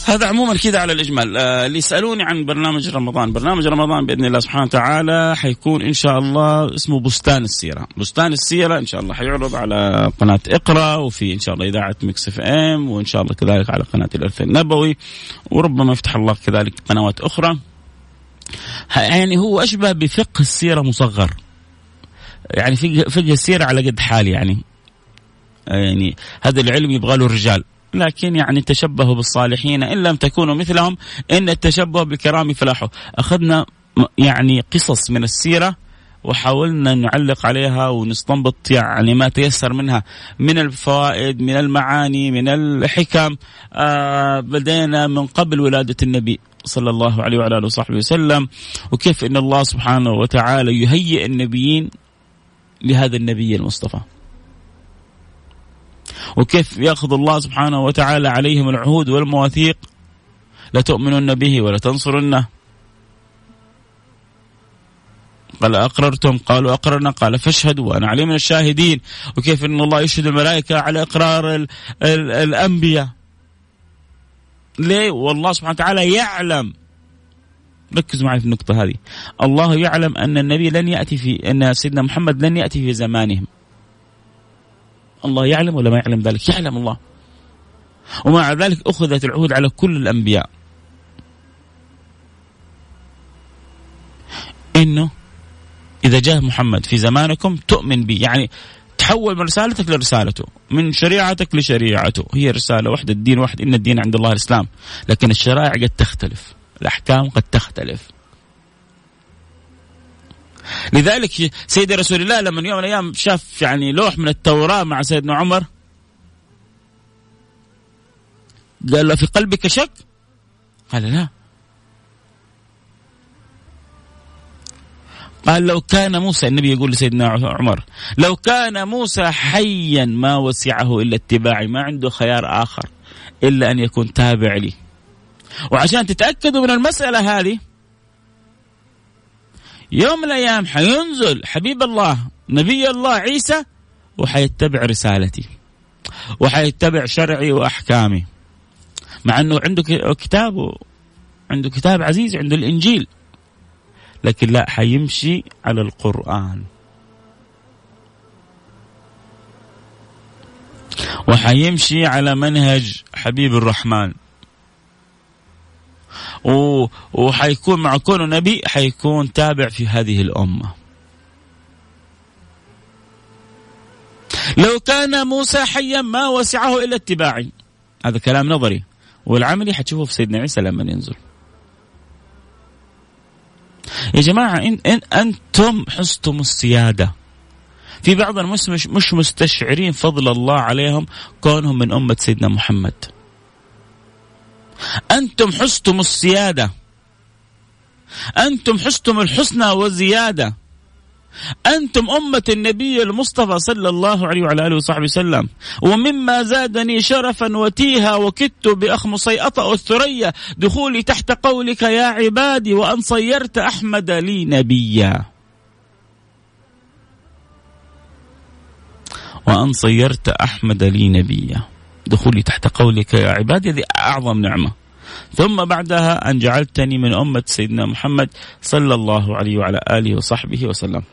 هذا عموما كذا على الإجمال. آه اللي يسألوني عن برنامج رمضان. برنامج رمضان بإذن الله سبحانه وتعالى حيكون إن شاء الله اسمه بستان السيرة. بستان السيرة إن شاء الله حيعرض على قناة اقرأ وفي إن شاء الله إذاعة Mix FM وإن شاء الله كذلك على قناة الارث النبوي وربما يفتح الله كذلك قنوات أخرى. يعني هو أشبه بفقه السيرة مصغر. يعني فقه السيرة على قد حالي يعني. يعني هذا العلم يبغى له الرجال لكن يعني تشبهوا بالصالحين إن لم تكونوا مثلهم إن التشبه بالكرام فلاحه. أخذنا يعني قصص من السيرة وحاولنا نعلق عليها ونستنبط يعني ما تيسر منها. من الفوائد من المعاني من الحكم. آه بدينا من قبل ولادة النبي صلى الله عليه وعلى آله وصحبه وسلم. وكيف أن الله سبحانه وتعالى يهيئ النبيين لهذا النبي المصطفى. وكيف يأخذ الله سبحانه وتعالى عليهم العهود والمواثيق لتؤمنن به ولتنصرنه؟ قال أقررتم؟ قالوا أقررنا. قال فاشهدوا وأنا علي من الشاهدين. وكيف أن الله يشهد الملائكة على إقرار ال ال الأنبياء؟ ليه؟ والله سبحانه وتعالى يعلم. ركزوا معي في النقطة هذه. الله يعلم أن النبي لن يأتي في أن سيدنا محمد لن يأتي في زمانهم. الله يعلم ولا ما يعلم ذلك؟ يعلم الله. ومع ذلك أخذت العهود على كل الأنبياء. إنه إذا جاء محمد في زمانكم تؤمن به يعني تحول من رسالتك لرسالته من شريعتك لشريعته. هي رسالة واحدة الدين واحد. إن الدين عند الله الإسلام. لكن الشرائع قد تختلف الأحكام قد تختلف. لذلك سيد رسول الله لما يوم من الأيام شاف يعني لوح من التوراة مع سيدنا عمر قال له في قلبك شك؟ قال لا قال لو كان موسى النبي يقول لسيدنا عمر لو كان موسى حيا ما وسعه إلا اتباعي ما عنده خيار آخر إلا أن يكون تابع لي وعشان تتأكدوا من المسألة هذه يوم من الأيام حينزل حبيب الله نبي الله عيسى وحيتبع رسالتي وحيتبع شرعي وأحكامي. مع إنه عنده كتاب عنده كتاب عزيز عنده الإنجيل لكن لا حيمشي على القرآن. وحيمشي على منهج حبيب الرحمن. وحيكون مع كونه نبي حيكون تابع في هذه الأمة. لو كان موسى حيا ما وسعه إلا اتباعي. هذا كلام نظري. والعملي حتشوفه في سيدنا عيسى لما ينزل. يا جماعة إن, إن أنتم حستم السيادة. في بعض الناس مش, مش مستشعرين فضل الله عليهم كونهم من أمة سيدنا محمد. أنتم حستم السيادة. أنتم حستم الحسنى وزيادة. أنتم أمة النبي المصطفى صلى الله عليه وعلى آله وصحبه وسلم. ومما زادني شرفا وتيها وكدت بأخمصي أطأ الثريا دخولي تحت قولك يا عبادي وأن صيرت أحمد لي نبيا. وأن صيرت أحمد لي نبيا. دخولي تحت قولك يا عبادي هذه أعظم نعمة. ثم بعدها أن جعلتني من أمة سيدنا محمد صلى الله عليه وعلى آله وصحبه وسلم.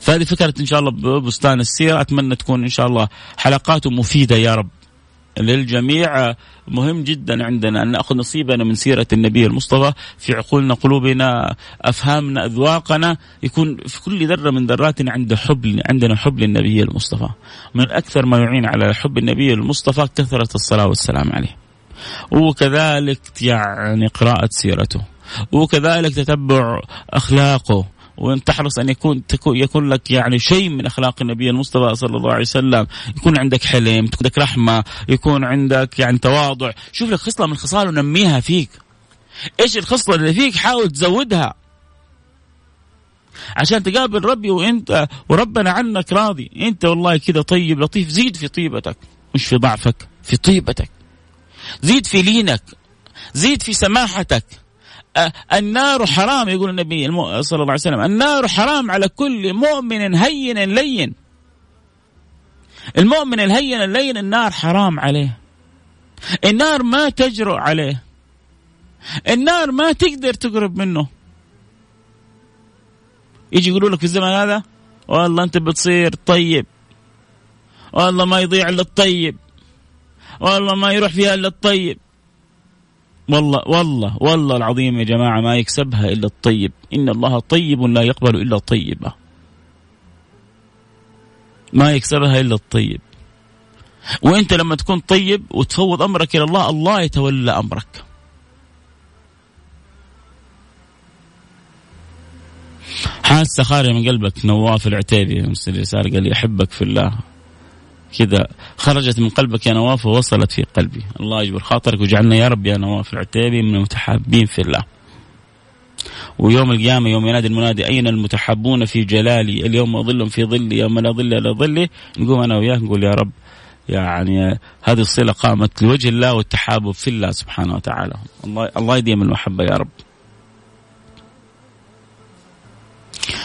فهذه فكرة إن شاء الله ببستان السيرة. أتمنى تكون إن شاء الله حلقات مفيدة يا رب للجميع. مهم جدا عندنا أن نأخذ نصيبنا من سيرة النبي المصطفى في عقولنا قلوبنا أفهامنا أذواقنا. يكون في كل ذرة من ذراتنا عند حب عندنا حب للنبي المصطفى. من أكثر ما يعين على حب النبي المصطفى كثرة الصلاة والسلام عليه. وكذلك يعني قراءة سيرته. وكذلك تتبع أخلاقه. وإن تحرص أن يكون تكون يكون لك يعني شيء من أخلاق النبي المصطفى صلى الله عليه وسلم، يكون عندك حلم، يكون عندك رحمة، يكون عندك يعني تواضع، شوف لك خصلة من خصال ونميها فيك. إيش الخصلة اللي فيك؟ حاول تزودها. عشان تقابل ربي وانت وربنا عنك راضي، إنت والله كذا طيب لطيف. زيد في طيبتك، مش في ضعفك، في طيبتك. زيد في لينك، زيد في سماحتك، النار حرام يقول النبي صلى الله عليه وسلم. النار حرام على كل مؤمن هين لين. المؤمن الهين اللين النار حرام عليه. النار ما تجرؤ عليه. النار ما تقدر تقرب منه. يجي يقولوا لك في الزمن هذا والله أنت بتصير طيب. والله ما يضيع إلا الطيب. والله ما يروح فيها إلا الطيب. والله والله والله العظيم يا جماعة ما يكسبها إلا الطيب. إن الله طيب لا يقبل إلا طيبة ما يكسبها إلا الطيب. وأنت لما تكون طيب وتفوض أمرك إلى الله الله يتولى أمرك. حاسة خارج من قلبك نواف العتيبي مرسل رساله قال لي أحبك في الله. كذا خرجت من قلبك يا نواف ووصلت في قلبي. الله يجبر خاطرك وجعلنا يا رب يا نواف العتيبي من المتحابين في الله. ويوم القيامة يوم ينادي المنادي أين المتحبون في جلالي؟ اليوم أظل في ظلي يوم لا ظل إلا ظلي. نقوم أنا وياك نقول يا رب يعني هذه الصلة قامت لوجه الله والتحابب في الله سبحانه وتعالى. الله الله يديم المحبة يا رب.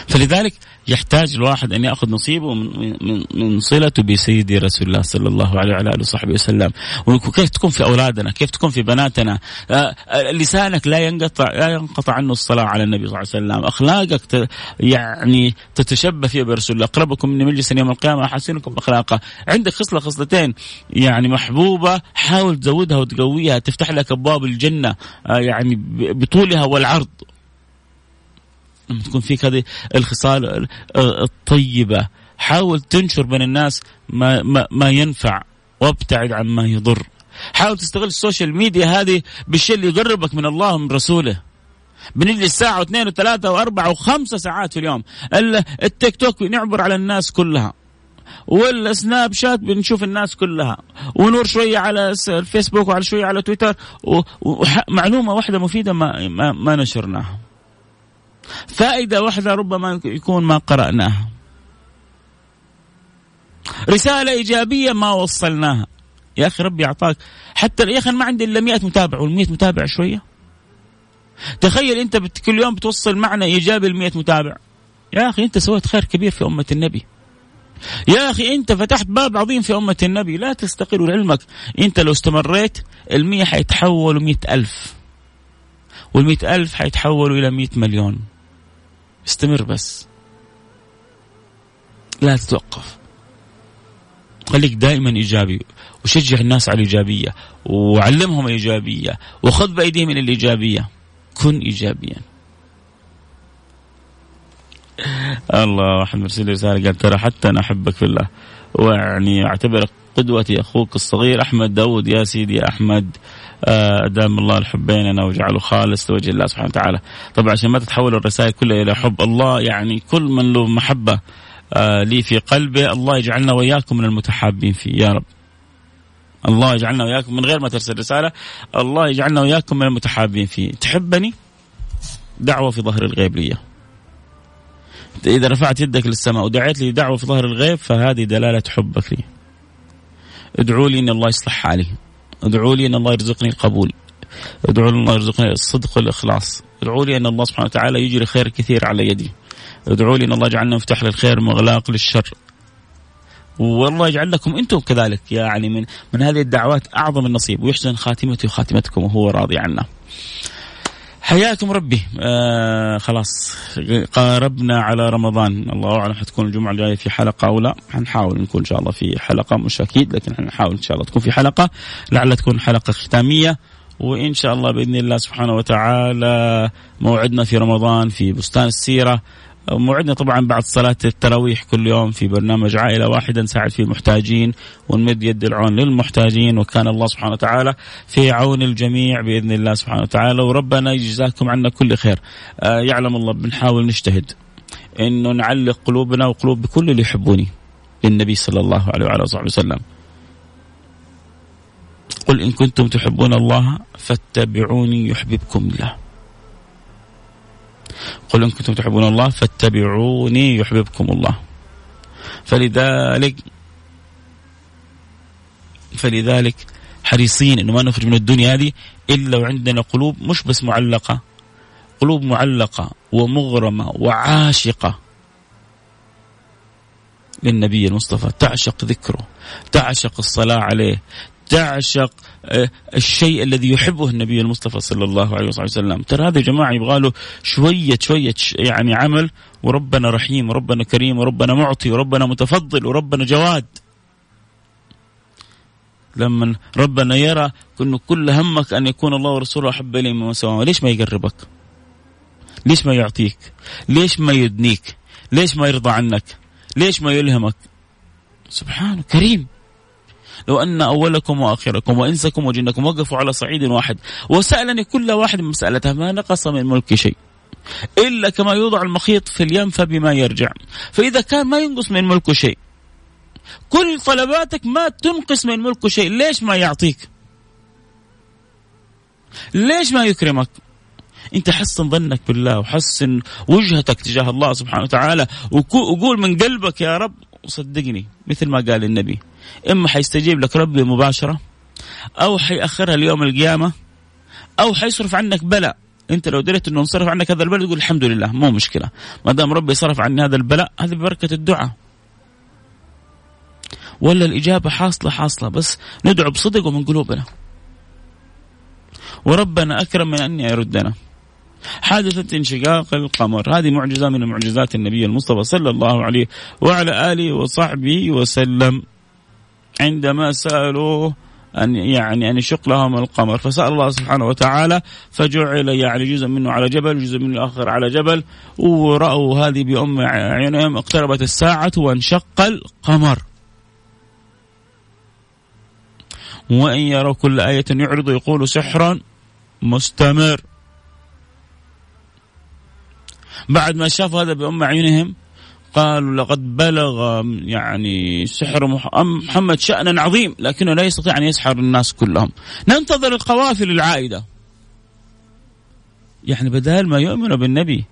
فلذلك يحتاج الواحد أن يأخذ نصيبه من من, من صلته بسيدي رسول الله صلى الله عليه وعلى آله وصحبه وسلم. وكيف تكون في أولادنا؟ كيف تكون في بناتنا؟ آه، آه، لسانك لا ينقطع لا ينقطع عنه الصلاة على النبي صلى الله عليه وسلم. أخلاقك يعني تتشبه فيها برسول الله. أقربكم من مجلسا يوم القيامة أحسنكم أخلاقا. عندك خصله خصلتين يعني محبوبة حاول تزودها وتقويها تفتح لك أبواب الجنة آه، يعني بطولها والعرض. لما تكون فيك هذه الخصال الطيبة. حاول تنشر بين الناس ما, ما, ما ينفع وابتعد عن ما يضر. حاول تستغل السوشيال ميديا هذه بالشيء اللي يقربك من الله ومن رسوله. بنجلس ساعة واثنين وثلاثة وأربعة وخمسة ساعات في اليوم. التيك توك نعبر على الناس كلها. والسناب شات بنشوف الناس كلها. ونور شوية على الفيسبوك وعلى شوية على تويتر. ومعلومة واحدة مفيدة ما, ما, ما نشرناها. فائدة واحدة ربما يكون ما قرأناها رسالة إيجابية ما وصلناها. يا أخي ربي أعطاك. حتى يا أخي ما عندي إلا 100 متابع وال 100 متابع شوية. تخيل أنت كل يوم بتوصل معنى إيجابي ل 100 متابع. يا أخي أنت سويت خير كبير في أمة النبي. يا أخي أنت فتحت باب عظيم في أمة النبي. لا تستقل لعلمك. أنت لو استمريت المية حيتحولوا مئة ألف. والمئة ألف حيتحولوا إلى مئة مليون. استمر بس. لا تتوقف. خليك دائما إيجابي وشجع الناس على الإيجابية وعلمهم الإيجابية وخذ بأيديهم إلى الإيجابية. كن ايجابيا. الله واحد مرسل رساله قال ترى حتى أنا أحبك في الله. ويعني اعتبرك قدوتي أخوك الصغير أحمد داود يا سيدي يا أحمد ادام الله الحب بيننا وجعله خالص لوجه الله سبحانه وتعالى. طبعا عشان ما تتحول الرسائل كلها إلى حب الله يعني كل من له محبة آه، لي في قلبه الله يجعلنا وإياكم من المتحابين فيه. يا رب. الله يجعلنا وياكم من غير ما ترسل رسالة الله يجعلنا وياكم من المتحابين فيه. تحبني؟ دعوة في ظهر الغيب لي. إذا رفعت يدك للسماء ودعيت لي دعوة في ظهر الغيب فهذه دلالة حبك لي. ادعوا لي إن الله يصلح حالي. ادعوا لي إن الله يرزقني القبول. ادعوا لي إن الله يرزقني الصدق والإخلاص. ادعوا لي إن الله سبحانه وتعالى يجري خير كثير على يدي. ادعوا لي إن الله يجعلنا مفتاح للخير مغلاق للشر. والله يجعل لكم أنتم كذلك. يعني من من هذه الدعوات أعظم النصيب. ويحسن خاتمتي وخاتمتكم وهو راضي عنا. حياكم ربي. آه خلاص قاربنا على رمضان. الله أعلم حتكون الجمعة الجاية في حلقة أو لا. حنحاول نكون إن شاء الله في حلقة مش أكيد لكن حنحاول إن شاء الله تكون في حلقة. لعل تكون حلقة ختامية. وإن شاء الله بإذن الله سبحانه وتعالى موعدنا في رمضان في بستان السيرة. موعدنا طبعا بعد صلاة التراويح كل يوم في برنامج عائلة واحدة نساعد فيه المحتاجين ونمد يد العون للمحتاجين وكان الله سبحانه وتعالى في عون الجميع بإذن الله سبحانه وتعالى وربنا يجزاكم عنا كل خير. آه يعلم الله بنحاول نجتهد انه نعلق قلوبنا وقلوب كل اللي يحبوني بالنبي صلى الله عليه وعلى اله وسلم. قل إن كنتم تحبون الله فاتبعوني يحببكم الله. قل إن كنتم تحبون الله فاتبعوني يحببكم الله. فلذلك فلذلك حريصين إنه ما نخرج من الدنيا هذه إلا وعندنا قلوب مش بس معلقة قلوب معلقة ومغرمة وعاشقة للنبي المصطفى. تعشق ذكره تعشق الصلاة عليه تعشق آه، الشيء الذي يحبه النبي المصطفى صلى الله عليه وسلم ترى هذا يا جماعة يبغى له شوية شوية يعني عمل وربنا رحيم وربنا كريم وربنا معطي وربنا متفضل وربنا جواد لما ربنا يرى انه كل همك أن يكون الله ورسوله أحب اليه مما سواه ليش ما يقربك؟ ليش ما يعطيك؟ ليش ما يدنيك؟ ليش ما يرضى عنك؟ ليش ما يلهمك؟ سبحانه كريم لو أن أولكم وآخركم وإنسكم وجنكم وقفوا على صعيد واحد وسألني كل واحد من مسألته ما نقص من ملك شيء إلا كما يوضع المخيط في اليم فبما يرجع فإذا كان ما ينقص من ملكه شيء كل طلباتك ما تنقص من ملكه شيء ليش ما يعطيك؟ ليش ما يكرمك؟ أنت حسن ظنك بالله وحسن وجهتك تجاه الله سبحانه وتعالى وقول من قلبك يا رب وصدقني مثل ما قال النبي. إما حيستجيب لك ربي مباشرة أو حيأخرها ليوم القيامة أو حيصرف عنك بلاء. أنت لو دريت إنه انصرف عنك هذا البلاء تقول الحمد لله مو مشكلة. ما دام ربي صرف عني هذا البلاء هذه ببركه الدعاء. ولا الإجابة حاصلة حاصلة بس ندعو بصدق ومن قلوبنا. وربنا أكرم من ان يردنا. حادثة انشقاق القمر. هذه معجزة من معجزات النبي المصطفى صلى الله عليه وعلى آله وصحبه وسلم. عندما سألوه أن يعني أن يشق لهم القمر فسأل الله سبحانه وتعالى فجعل يعني جزء منه على جبل وجزء منه الآخر على جبل ورأوا هذه بأم عينهم اقتربت الساعة وانشق القمر. وإن يروا كل آية يعرض يقول سحر مستمر. بعد ما شافوا هذا بأم عينهم قالوا لقد بلغ يعني سحر محمد شأنا عظيم لكنه لا يستطيع أن يسحر الناس كلهم. ننتظر القوافل العائدة. يعني بدال ما يؤمنوا بالنبي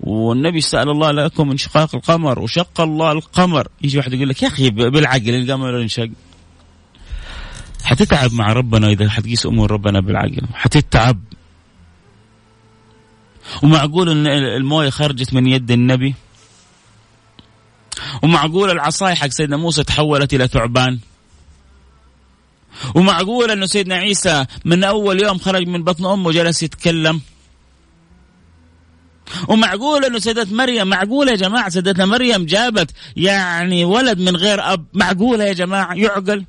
والنبي سأل الله لكم انشقاق القمر وشق الله القمر. يجي واحد يقول لك يا أخي بالعقل القمر انشق حتتعب مع ربنا إذا حتقيس أمور ربنا بالعقل. حتتعب. ومعقول إن الموية خرجت من يد النبي؟ ومعقول العصاية حق سيدنا موسى تحولت إلى ثعبان. ومعقول إنه سيدنا عيسى من أول يوم خرج من بطن أمه جلس يتكلم. ومعقول إنه سيدة مريم معقوله يا جماعة سيدتنا مريم جابت يعني ولد من غير أب معقوله يا جماعة يعقل؟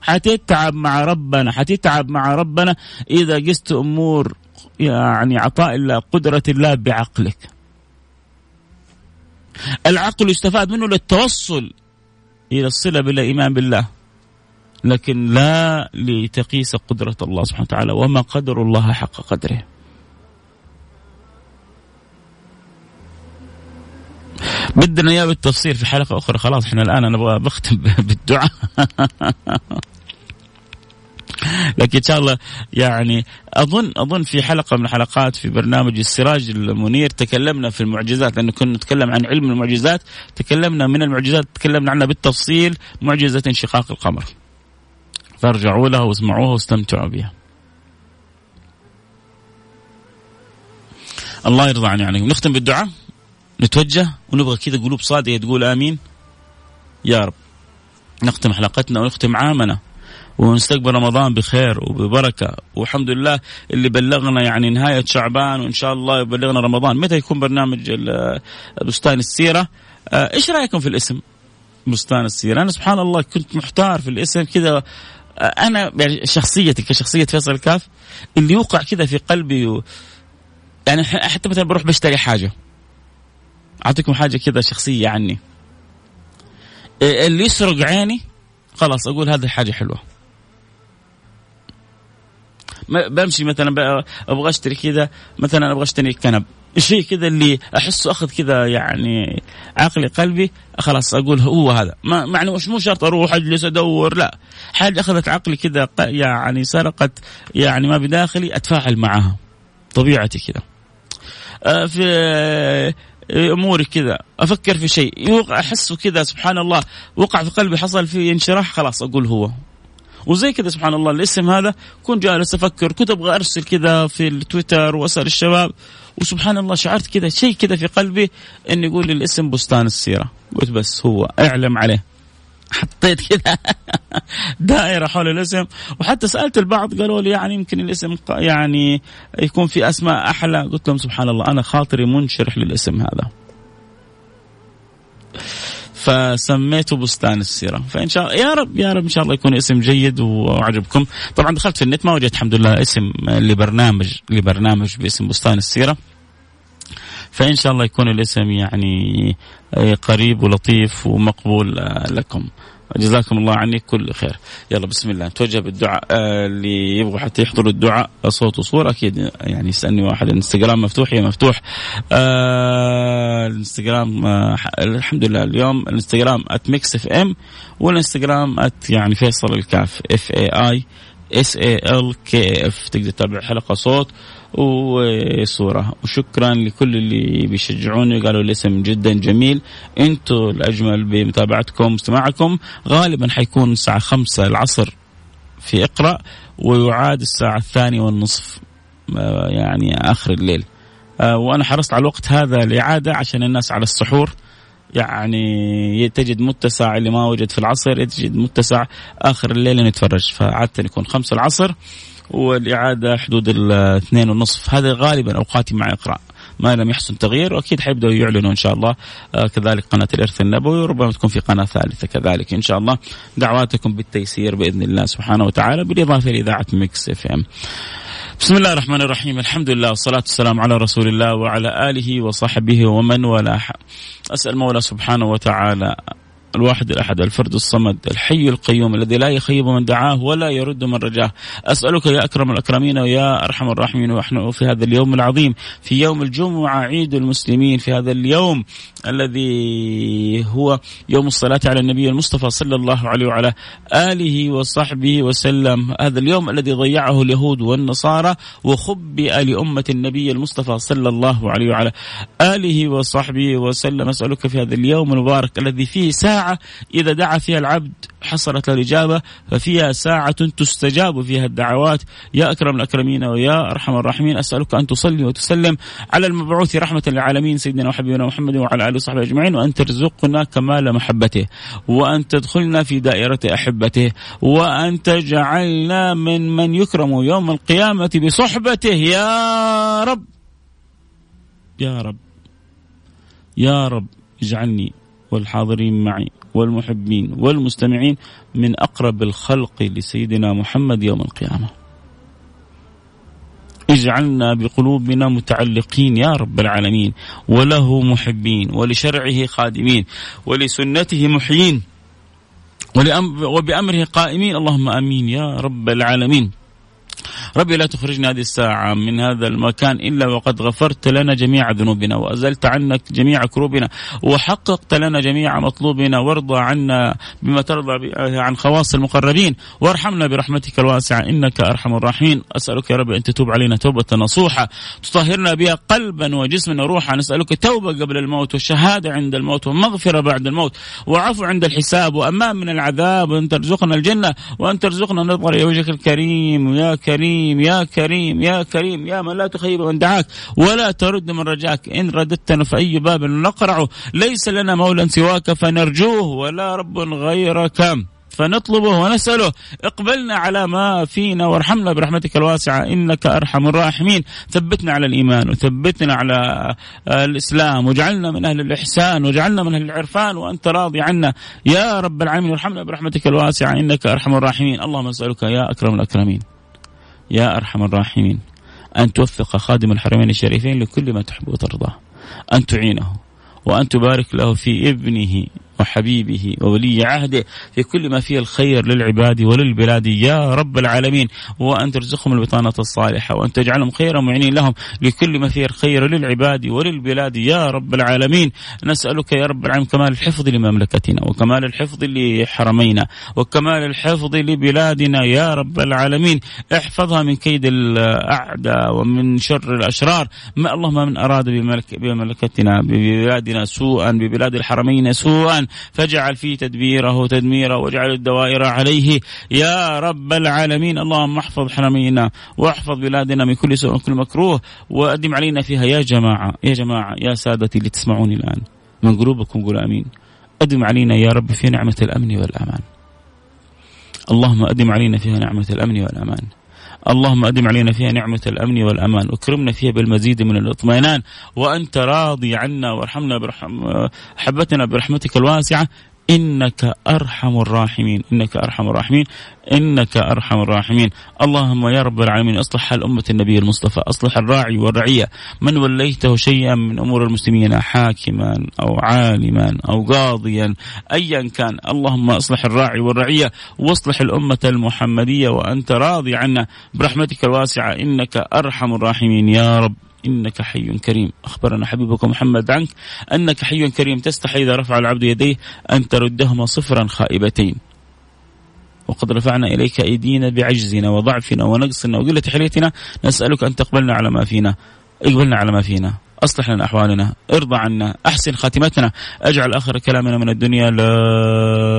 حتتعب مع ربنا حتتعب مع ربنا إذا قست أمور يعني عطاء الله قدرة الله بعقلك. العقل يستفاد منه للتوصل إلى الصلة بالإيمان بالله. لكن لا لتقيس قدرة الله سبحانه وتعالى وما قدر الله حق قدره. بدنا إياه بالتفصيل في حلقة أخرى. خلاص إحنا الآن أنا بختم بالدعاء. لكن إن شاء الله يعني اظن أظن في حلقة من الحلقات في برنامج السراج المنير تكلمنا في المعجزات لأنه كنا نتكلم عن علم المعجزات تكلمنا من المعجزات تكلمنا عنها بالتفصيل معجزة انشقاق القمر. فارجعوا لها واسمعوها واستمتعوا بها. الله يرضى عني عنكم نختم بالدعاء. نتوجه ونبغى كذا قلوب صادقة تقول آمين. يا رب. نختم حلقتنا ونختم عامنا. ونستقبل رمضان بخير وببركة. والحمد لله اللي بلغنا يعني نهاية شعبان وإن شاء الله يبلغنا رمضان. متى يكون برنامج بستان السيرة؟ آه، إيش رأيكم في الاسم؟ بستان السيرة. أنا سبحان الله كنت محتار في الاسم كذا. آه، أنا يعني شخصيتي كشخصية فيصل الكاف اللي يوقع كذا في قلبي و يعني حتى مثلا بروح بشتري حاجة. أعطيكم حاجة كذا شخصية عني. آه، اللي يسرق عيني خلاص أقول هذه حاجة حلوة. بمشي مثلا أبغى أشتري كذا مثلا أبغى أشتري كنب. الشيء كذا اللي أحسه أخذ كذا يعني عقلي قلبي خلاص أقول هو هذا. ما يعني مش مو شرط أروح أجلس أدور لا. حاجة أخذت عقلي كذا يعني سرقت يعني ما بداخلي أتفاعل معها. طبيعتي كذا. آه، في أموري كذا. أفكر في شيء. أحسه كذا سبحان الله. وقع في قلبي حصل فيه انشراح خلاص أقول هو. وزي كذا سبحان الله الاسم هذا كنت جالس أفكر كنت أبغى أرسل كذا في التويتر وأسأل الشباب وسبحان الله شعرت كذا شيء كذا في قلبي اني يقول الاسم بستان السيرة. قلت بس هو اعلم عليه. حطيت كذا دائرة حول الاسم. وحتى سألت البعض قالوا لي يعني يمكن الاسم يعني يكون في أسماء أحلى. قلت لهم سبحان الله أنا خاطري منشرح للاسم هذا. فسميته بستان السيرة. فإن شاء الله يا رب يا رب إن شاء الله يكون اسم جيد وعجبكم طبعا دخلت في النت ما وجدت الحمد لله اسم لبرنامج لبرنامج باسم بستان السيرة. فإن شاء الله يكون الاسم يعني قريب ولطيف ومقبول لكم. جزاكم الله عني كل خير. يلا بسم الله. نتوجه بالدعاء آه، اللي يبغوا حتى يحضروا الدعاء صوت وصورة أكيد يعني يسألني واحد. الانستغرام مفتوح؟ يا مفتوح. آه الانستغرام آه الحمد لله اليوم. الانستغرام at Mix FM والانستغرام يعني فيصل الكاف F A I S A L K F تقدر تتابع حلقة صوت وصورة. وشكرا لكل اللي بيشجعوني قالوا الاسم جدا جميل. أنتم الأجمل بمتابعتكم واستماعكم غالبا حيكون الساعة خمسة العصر في إقرأ ويعاد الساعة الثانية والنصف آه، يعني آخر الليل. آه، وأنا حرصت على الوقت هذا الإعادة عشان الناس على السحور. يعني تجد متسع اللي ما وجد في العصر تجد متسع آخر الليل نتفرج. فعادة يكون خمسة العصر والإعادة حدود الاثنين ونصف. هذا غالبا أوقاتي مع إقراء ما لم يحصل تغيير وأكيد حيبدأوا يعلنوا إن شاء الله. آه كذلك قناة الإرث النبوي وربما تكون في قناة ثالثة كذلك إن شاء الله. دعواتكم بالتيسير بإذن الله سبحانه وتعالى بالإضافة لإذاعة Mix FM. بسم الله الرحمن الرحيم. الحمد لله والصلاة والسلام على رسول الله وعلى آله وصحبه ومن والاه. أسأل مولى سبحانه وتعالى الواحد الأحد الفرد الصمد الحي القيوم الذي لا يخيب من دعاه ولا يرد من رجاه. أسألك يا أكرم الأكرمين ويا أرحم الراحمين ونحن في هذا اليوم العظيم في يوم الجمعة عيد المسلمين في هذا اليوم الذي هو يوم الصلاة على النبي المصطفى صلى الله عليه وعلى آله وصحبه وسلم. هذا اليوم الذي ضيعه اليهود والنصارى وخبئ لأمة النبي المصطفى صلى الله عليه وعلى آله وصحبه وسلم. أسألك في هذا اليوم المبارك الذي فيه ساعة إذا دعا فيها العبد حصلت له الإجابة ففيها ساعة تستجاب فيها الدعوات. يا أكرم الأكرمين ويا أرحم الراحمين أسألك أن تصلي وتسلم على المبعوث رحمة للعالمين سيدنا وحبيبنا محمد وعلى آله وصحبه أجمعين وأن ترزقنا كمال محبته وأن تدخلنا في دائرة أحبته وأن تجعلنا من من يكرم يوم القيامة بصحبته. يا رب. يا رب. يا رب. اجعلني والحاضرين معي والمحبين والمستمعين من أقرب الخلق لسيدنا محمد يوم القيامة. اجعلنا بقلوبنا متعلقين يا رب العالمين وله محبين ولشرعه خادمين ولسنته محيين وبأمره قائمين اللهم آمين يا رب العالمين. ربي لا تخرجنا هذه الساعة من هذا المكان إلا وقد غفرت لنا جميع ذنوبنا وأزلت عنا جميع كروبنا وحققت لنا جميع مطلوبنا وارضى عنا بما ترضى عن خواص المقربين وارحمنا برحمتك الواسعة إنك أرحم الراحمين. أسألك يا رب أن تتوب علينا توبة نصوحة تطهرنا بها قلبا وجسما وروحا. نسألك توبة قبل الموت وشهادة عند الموت ومغفرة بعد الموت وعفو عند الحساب. وأمان من العذاب وأن ترزقنا الجنة وأن ترزقنا نظر إلى وجهك الكريم يا كريم. يا كريم يا كريم يا من لا تخيب من دعاك ولا ترد من رجاك. إن رددتنا فأي باب نقرعه ليس لنا مولى سواك فنرجوه ولا رب غيرك. فنطلبه ونسأله اقبلنا على ما فينا وارحمنا برحمتك الواسعة إنك أرحم الراحمين. ثبتنا على الإيمان وثبتنا على الإسلام وجعلنا من أهل الإحسان وجعلنا من أهل العرفان وأنت راضي عنا. يا رب العالمين وارحمنا برحمتك الواسعة إنك أرحم الراحمين. اللهم نسألك يا أكرم الأكرمين. يا أرحم الراحمين. أن توفق خادم الحرمين الشريفين لكل ما تحب وترضاه أن تعينه. وأن تبارك له في ابنه. وحبيبه وولي عهده في كل ما فيه الخير للعباد وللبلاد. يا رب العالمين وأن ترزقهم البطانة الصالحة وأن تجعلهم خيرا معينين لهم لكل ما فيه الخير للعباد وللبلاد. يا رب العالمين نسألك يا رب العالمين كمال الحفظ لمملكتنا وكمال الحفظ لحرمينا وكمال الحفظ لبلادنا. يا رب العالمين احفظها من كيد الأعداء ومن شر الأشرار. ما اللهم من أراد بمملكتنا ببلادنا سوءا ببلاد الحرمين سوءا. فاجعل في تدبيره تدميره واجعل الدوائر عليه. يا رب العالمين اللهم احفظ حرمينا واحفظ بلادنا من كل سوء وكل مكروه وأدم علينا فيها. يا جماعة يا جماعة يا سادتي اللي تسمعوني الآن من قلوبكم قولوا أمين. أدم علينا يا رب في نعمة الأمن والأمان. اللهم أدم علينا فيها نعمة الأمن والأمان. اللهم أدم علينا فيها نعمة الأمن والأمان. اكرمنا فيها بالمزيد من الاطمئنان. وأنت راضي عنا وارحمنا برحم حبتنا برحمتك الواسعة. إنك أرحم الراحمين. إنك أرحم الراحمين. إنك أرحم الراحمين. اللهم يا رب العالمين أصلح حال أمة النبي المصطفى أصلح الراعي والرعية. من وليته شيئا من أمور المسلمين حاكما أو عالما أو قاضيا ايا كان. اللهم أصلح الراعي والرعية واصلح الأمة المحمدية وأنت راضي عنا. برحمتك الواسعة إنك أرحم الراحمين. يا رب إنك حي كريم. أخبرنا حبيبك محمد عنك أنك حي كريم. تستحي إذا رفع العبد يديه أن تردهما صفرا خائبتين. وقد رفعنا إليك أيدينا بعجزنا وضعفنا ونقصنا وقلة حليتنا. نسألك أن تقبلنا على ما فينا. اقبلنا على ما فينا. أصلح لنا أحوالنا ارضى عنا أحسن خاتمتنا. أجعل آخر كلامنا من الدنيا لا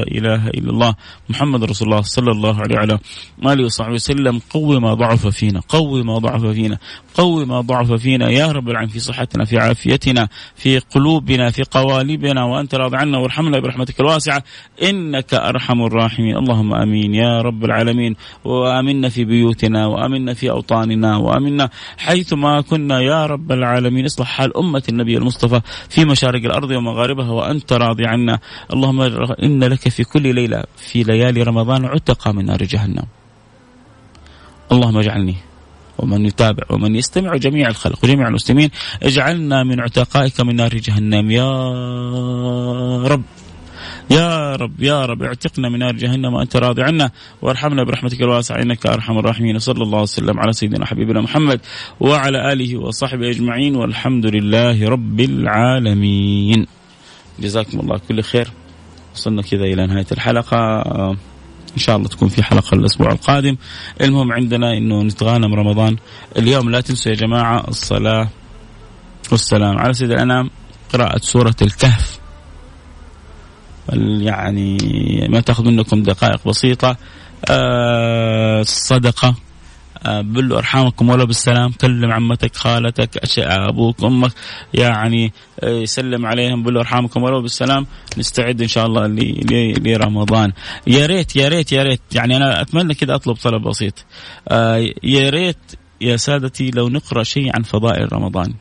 إله إلا الله. محمد رسول الله صلى الله عليه وعلى آله وصحبه وسلم. قوي ما ضعف فينا قوي ما ضعف فينا قوي ما ضعف فينا. يا رب العالمين في صحتنا في عافيتنا في قلوبنا في قوالبنا. وأنت راض عنا وارحمنا برحمتك الواسعة. إنك أرحم الراحمين. اللهم آمين يا رب العالمين. وآمنا في بيوتنا وآمنا في أوطاننا وآمنا حيث ما كنا. يا رب العالمين اصلح حال أمة النبي المصطفى في مشارق الأرض ومغاربها وأنت راضي عنا. اللهم إن لك في كل ليلة في ليالي رمضان عتق من نار جهنم. اللهم اجعلني ومن يتابع ومن يستمع جميع الخلق وجميع المسلمين اجعلنا من عتقائك من نار جهنم. يا رب. يا رب يا رب اعتقنا من نار جهنم وأنت راضي عنا. وارحمنا برحمتك الواسعة إنك أرحم الراحمين. وصلى الله وسلم على سيدنا حبيبنا محمد وعلى آله وصحبه أجمعين. والحمد لله رب العالمين. جزاكم الله. كل خير. وصلنا كذا إلى نهاية الحلقة. إن شاء الله تكون في حلقة الأسبوع القادم. المهم عندنا إنه نتغانم رمضان. اليوم لا تنسوا يا جماعة الصلاة والسلام. على سيد الأنام قراءة سورة الكهف. يعني ما تاخذ منكم دقائق بسيطة. آه الصدقه آه بلوا أرحامكم ولو بالسلام. كلم عمتك خالتك أبوك أمك. يعني آه يسلم عليهم. بلوا أرحامكم ولو بالسلام. نستعد إن شاء الله لرمضان. يا ريت يا ريت يا ريت. يعني أنا أتمنى كذا أطلب طلب بسيط. آه يا ريت يا سادتي لو نقرأ شيء عن فضائل رمضان.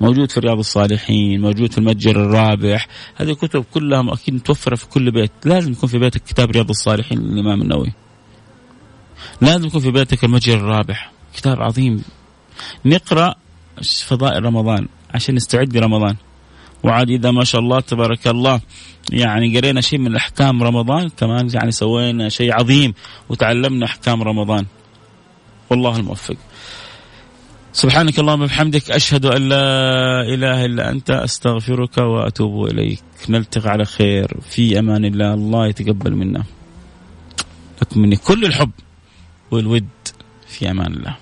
موجود في رياض الصالحين موجود في المتجر الرابح. هذه الكتب كلها أكيد متوفرة في كل بيت. لازم يكون في بيتك كتاب رياض الصالحين للإمام النووي. لازم يكون في بيتك المتجر الرابح. كتاب عظيم. نقرأ فضائل رمضان عشان نستعد لرمضان. وعاد إذا ما شاء الله تبارك الله يعني قرينا شيء من أحكام رمضان كمان يعني سوينا شيء عظيم وتعلمنا أحكام رمضان. والله الموفق. سبحانك اللهم وبحمدك أشهد أن لا إله إلا أنت أستغفرك وأتوب إليك. نلتقي على خير. في أمان الله. الله يتقبل منا. لكم مني كل الحب والود. في أمان الله.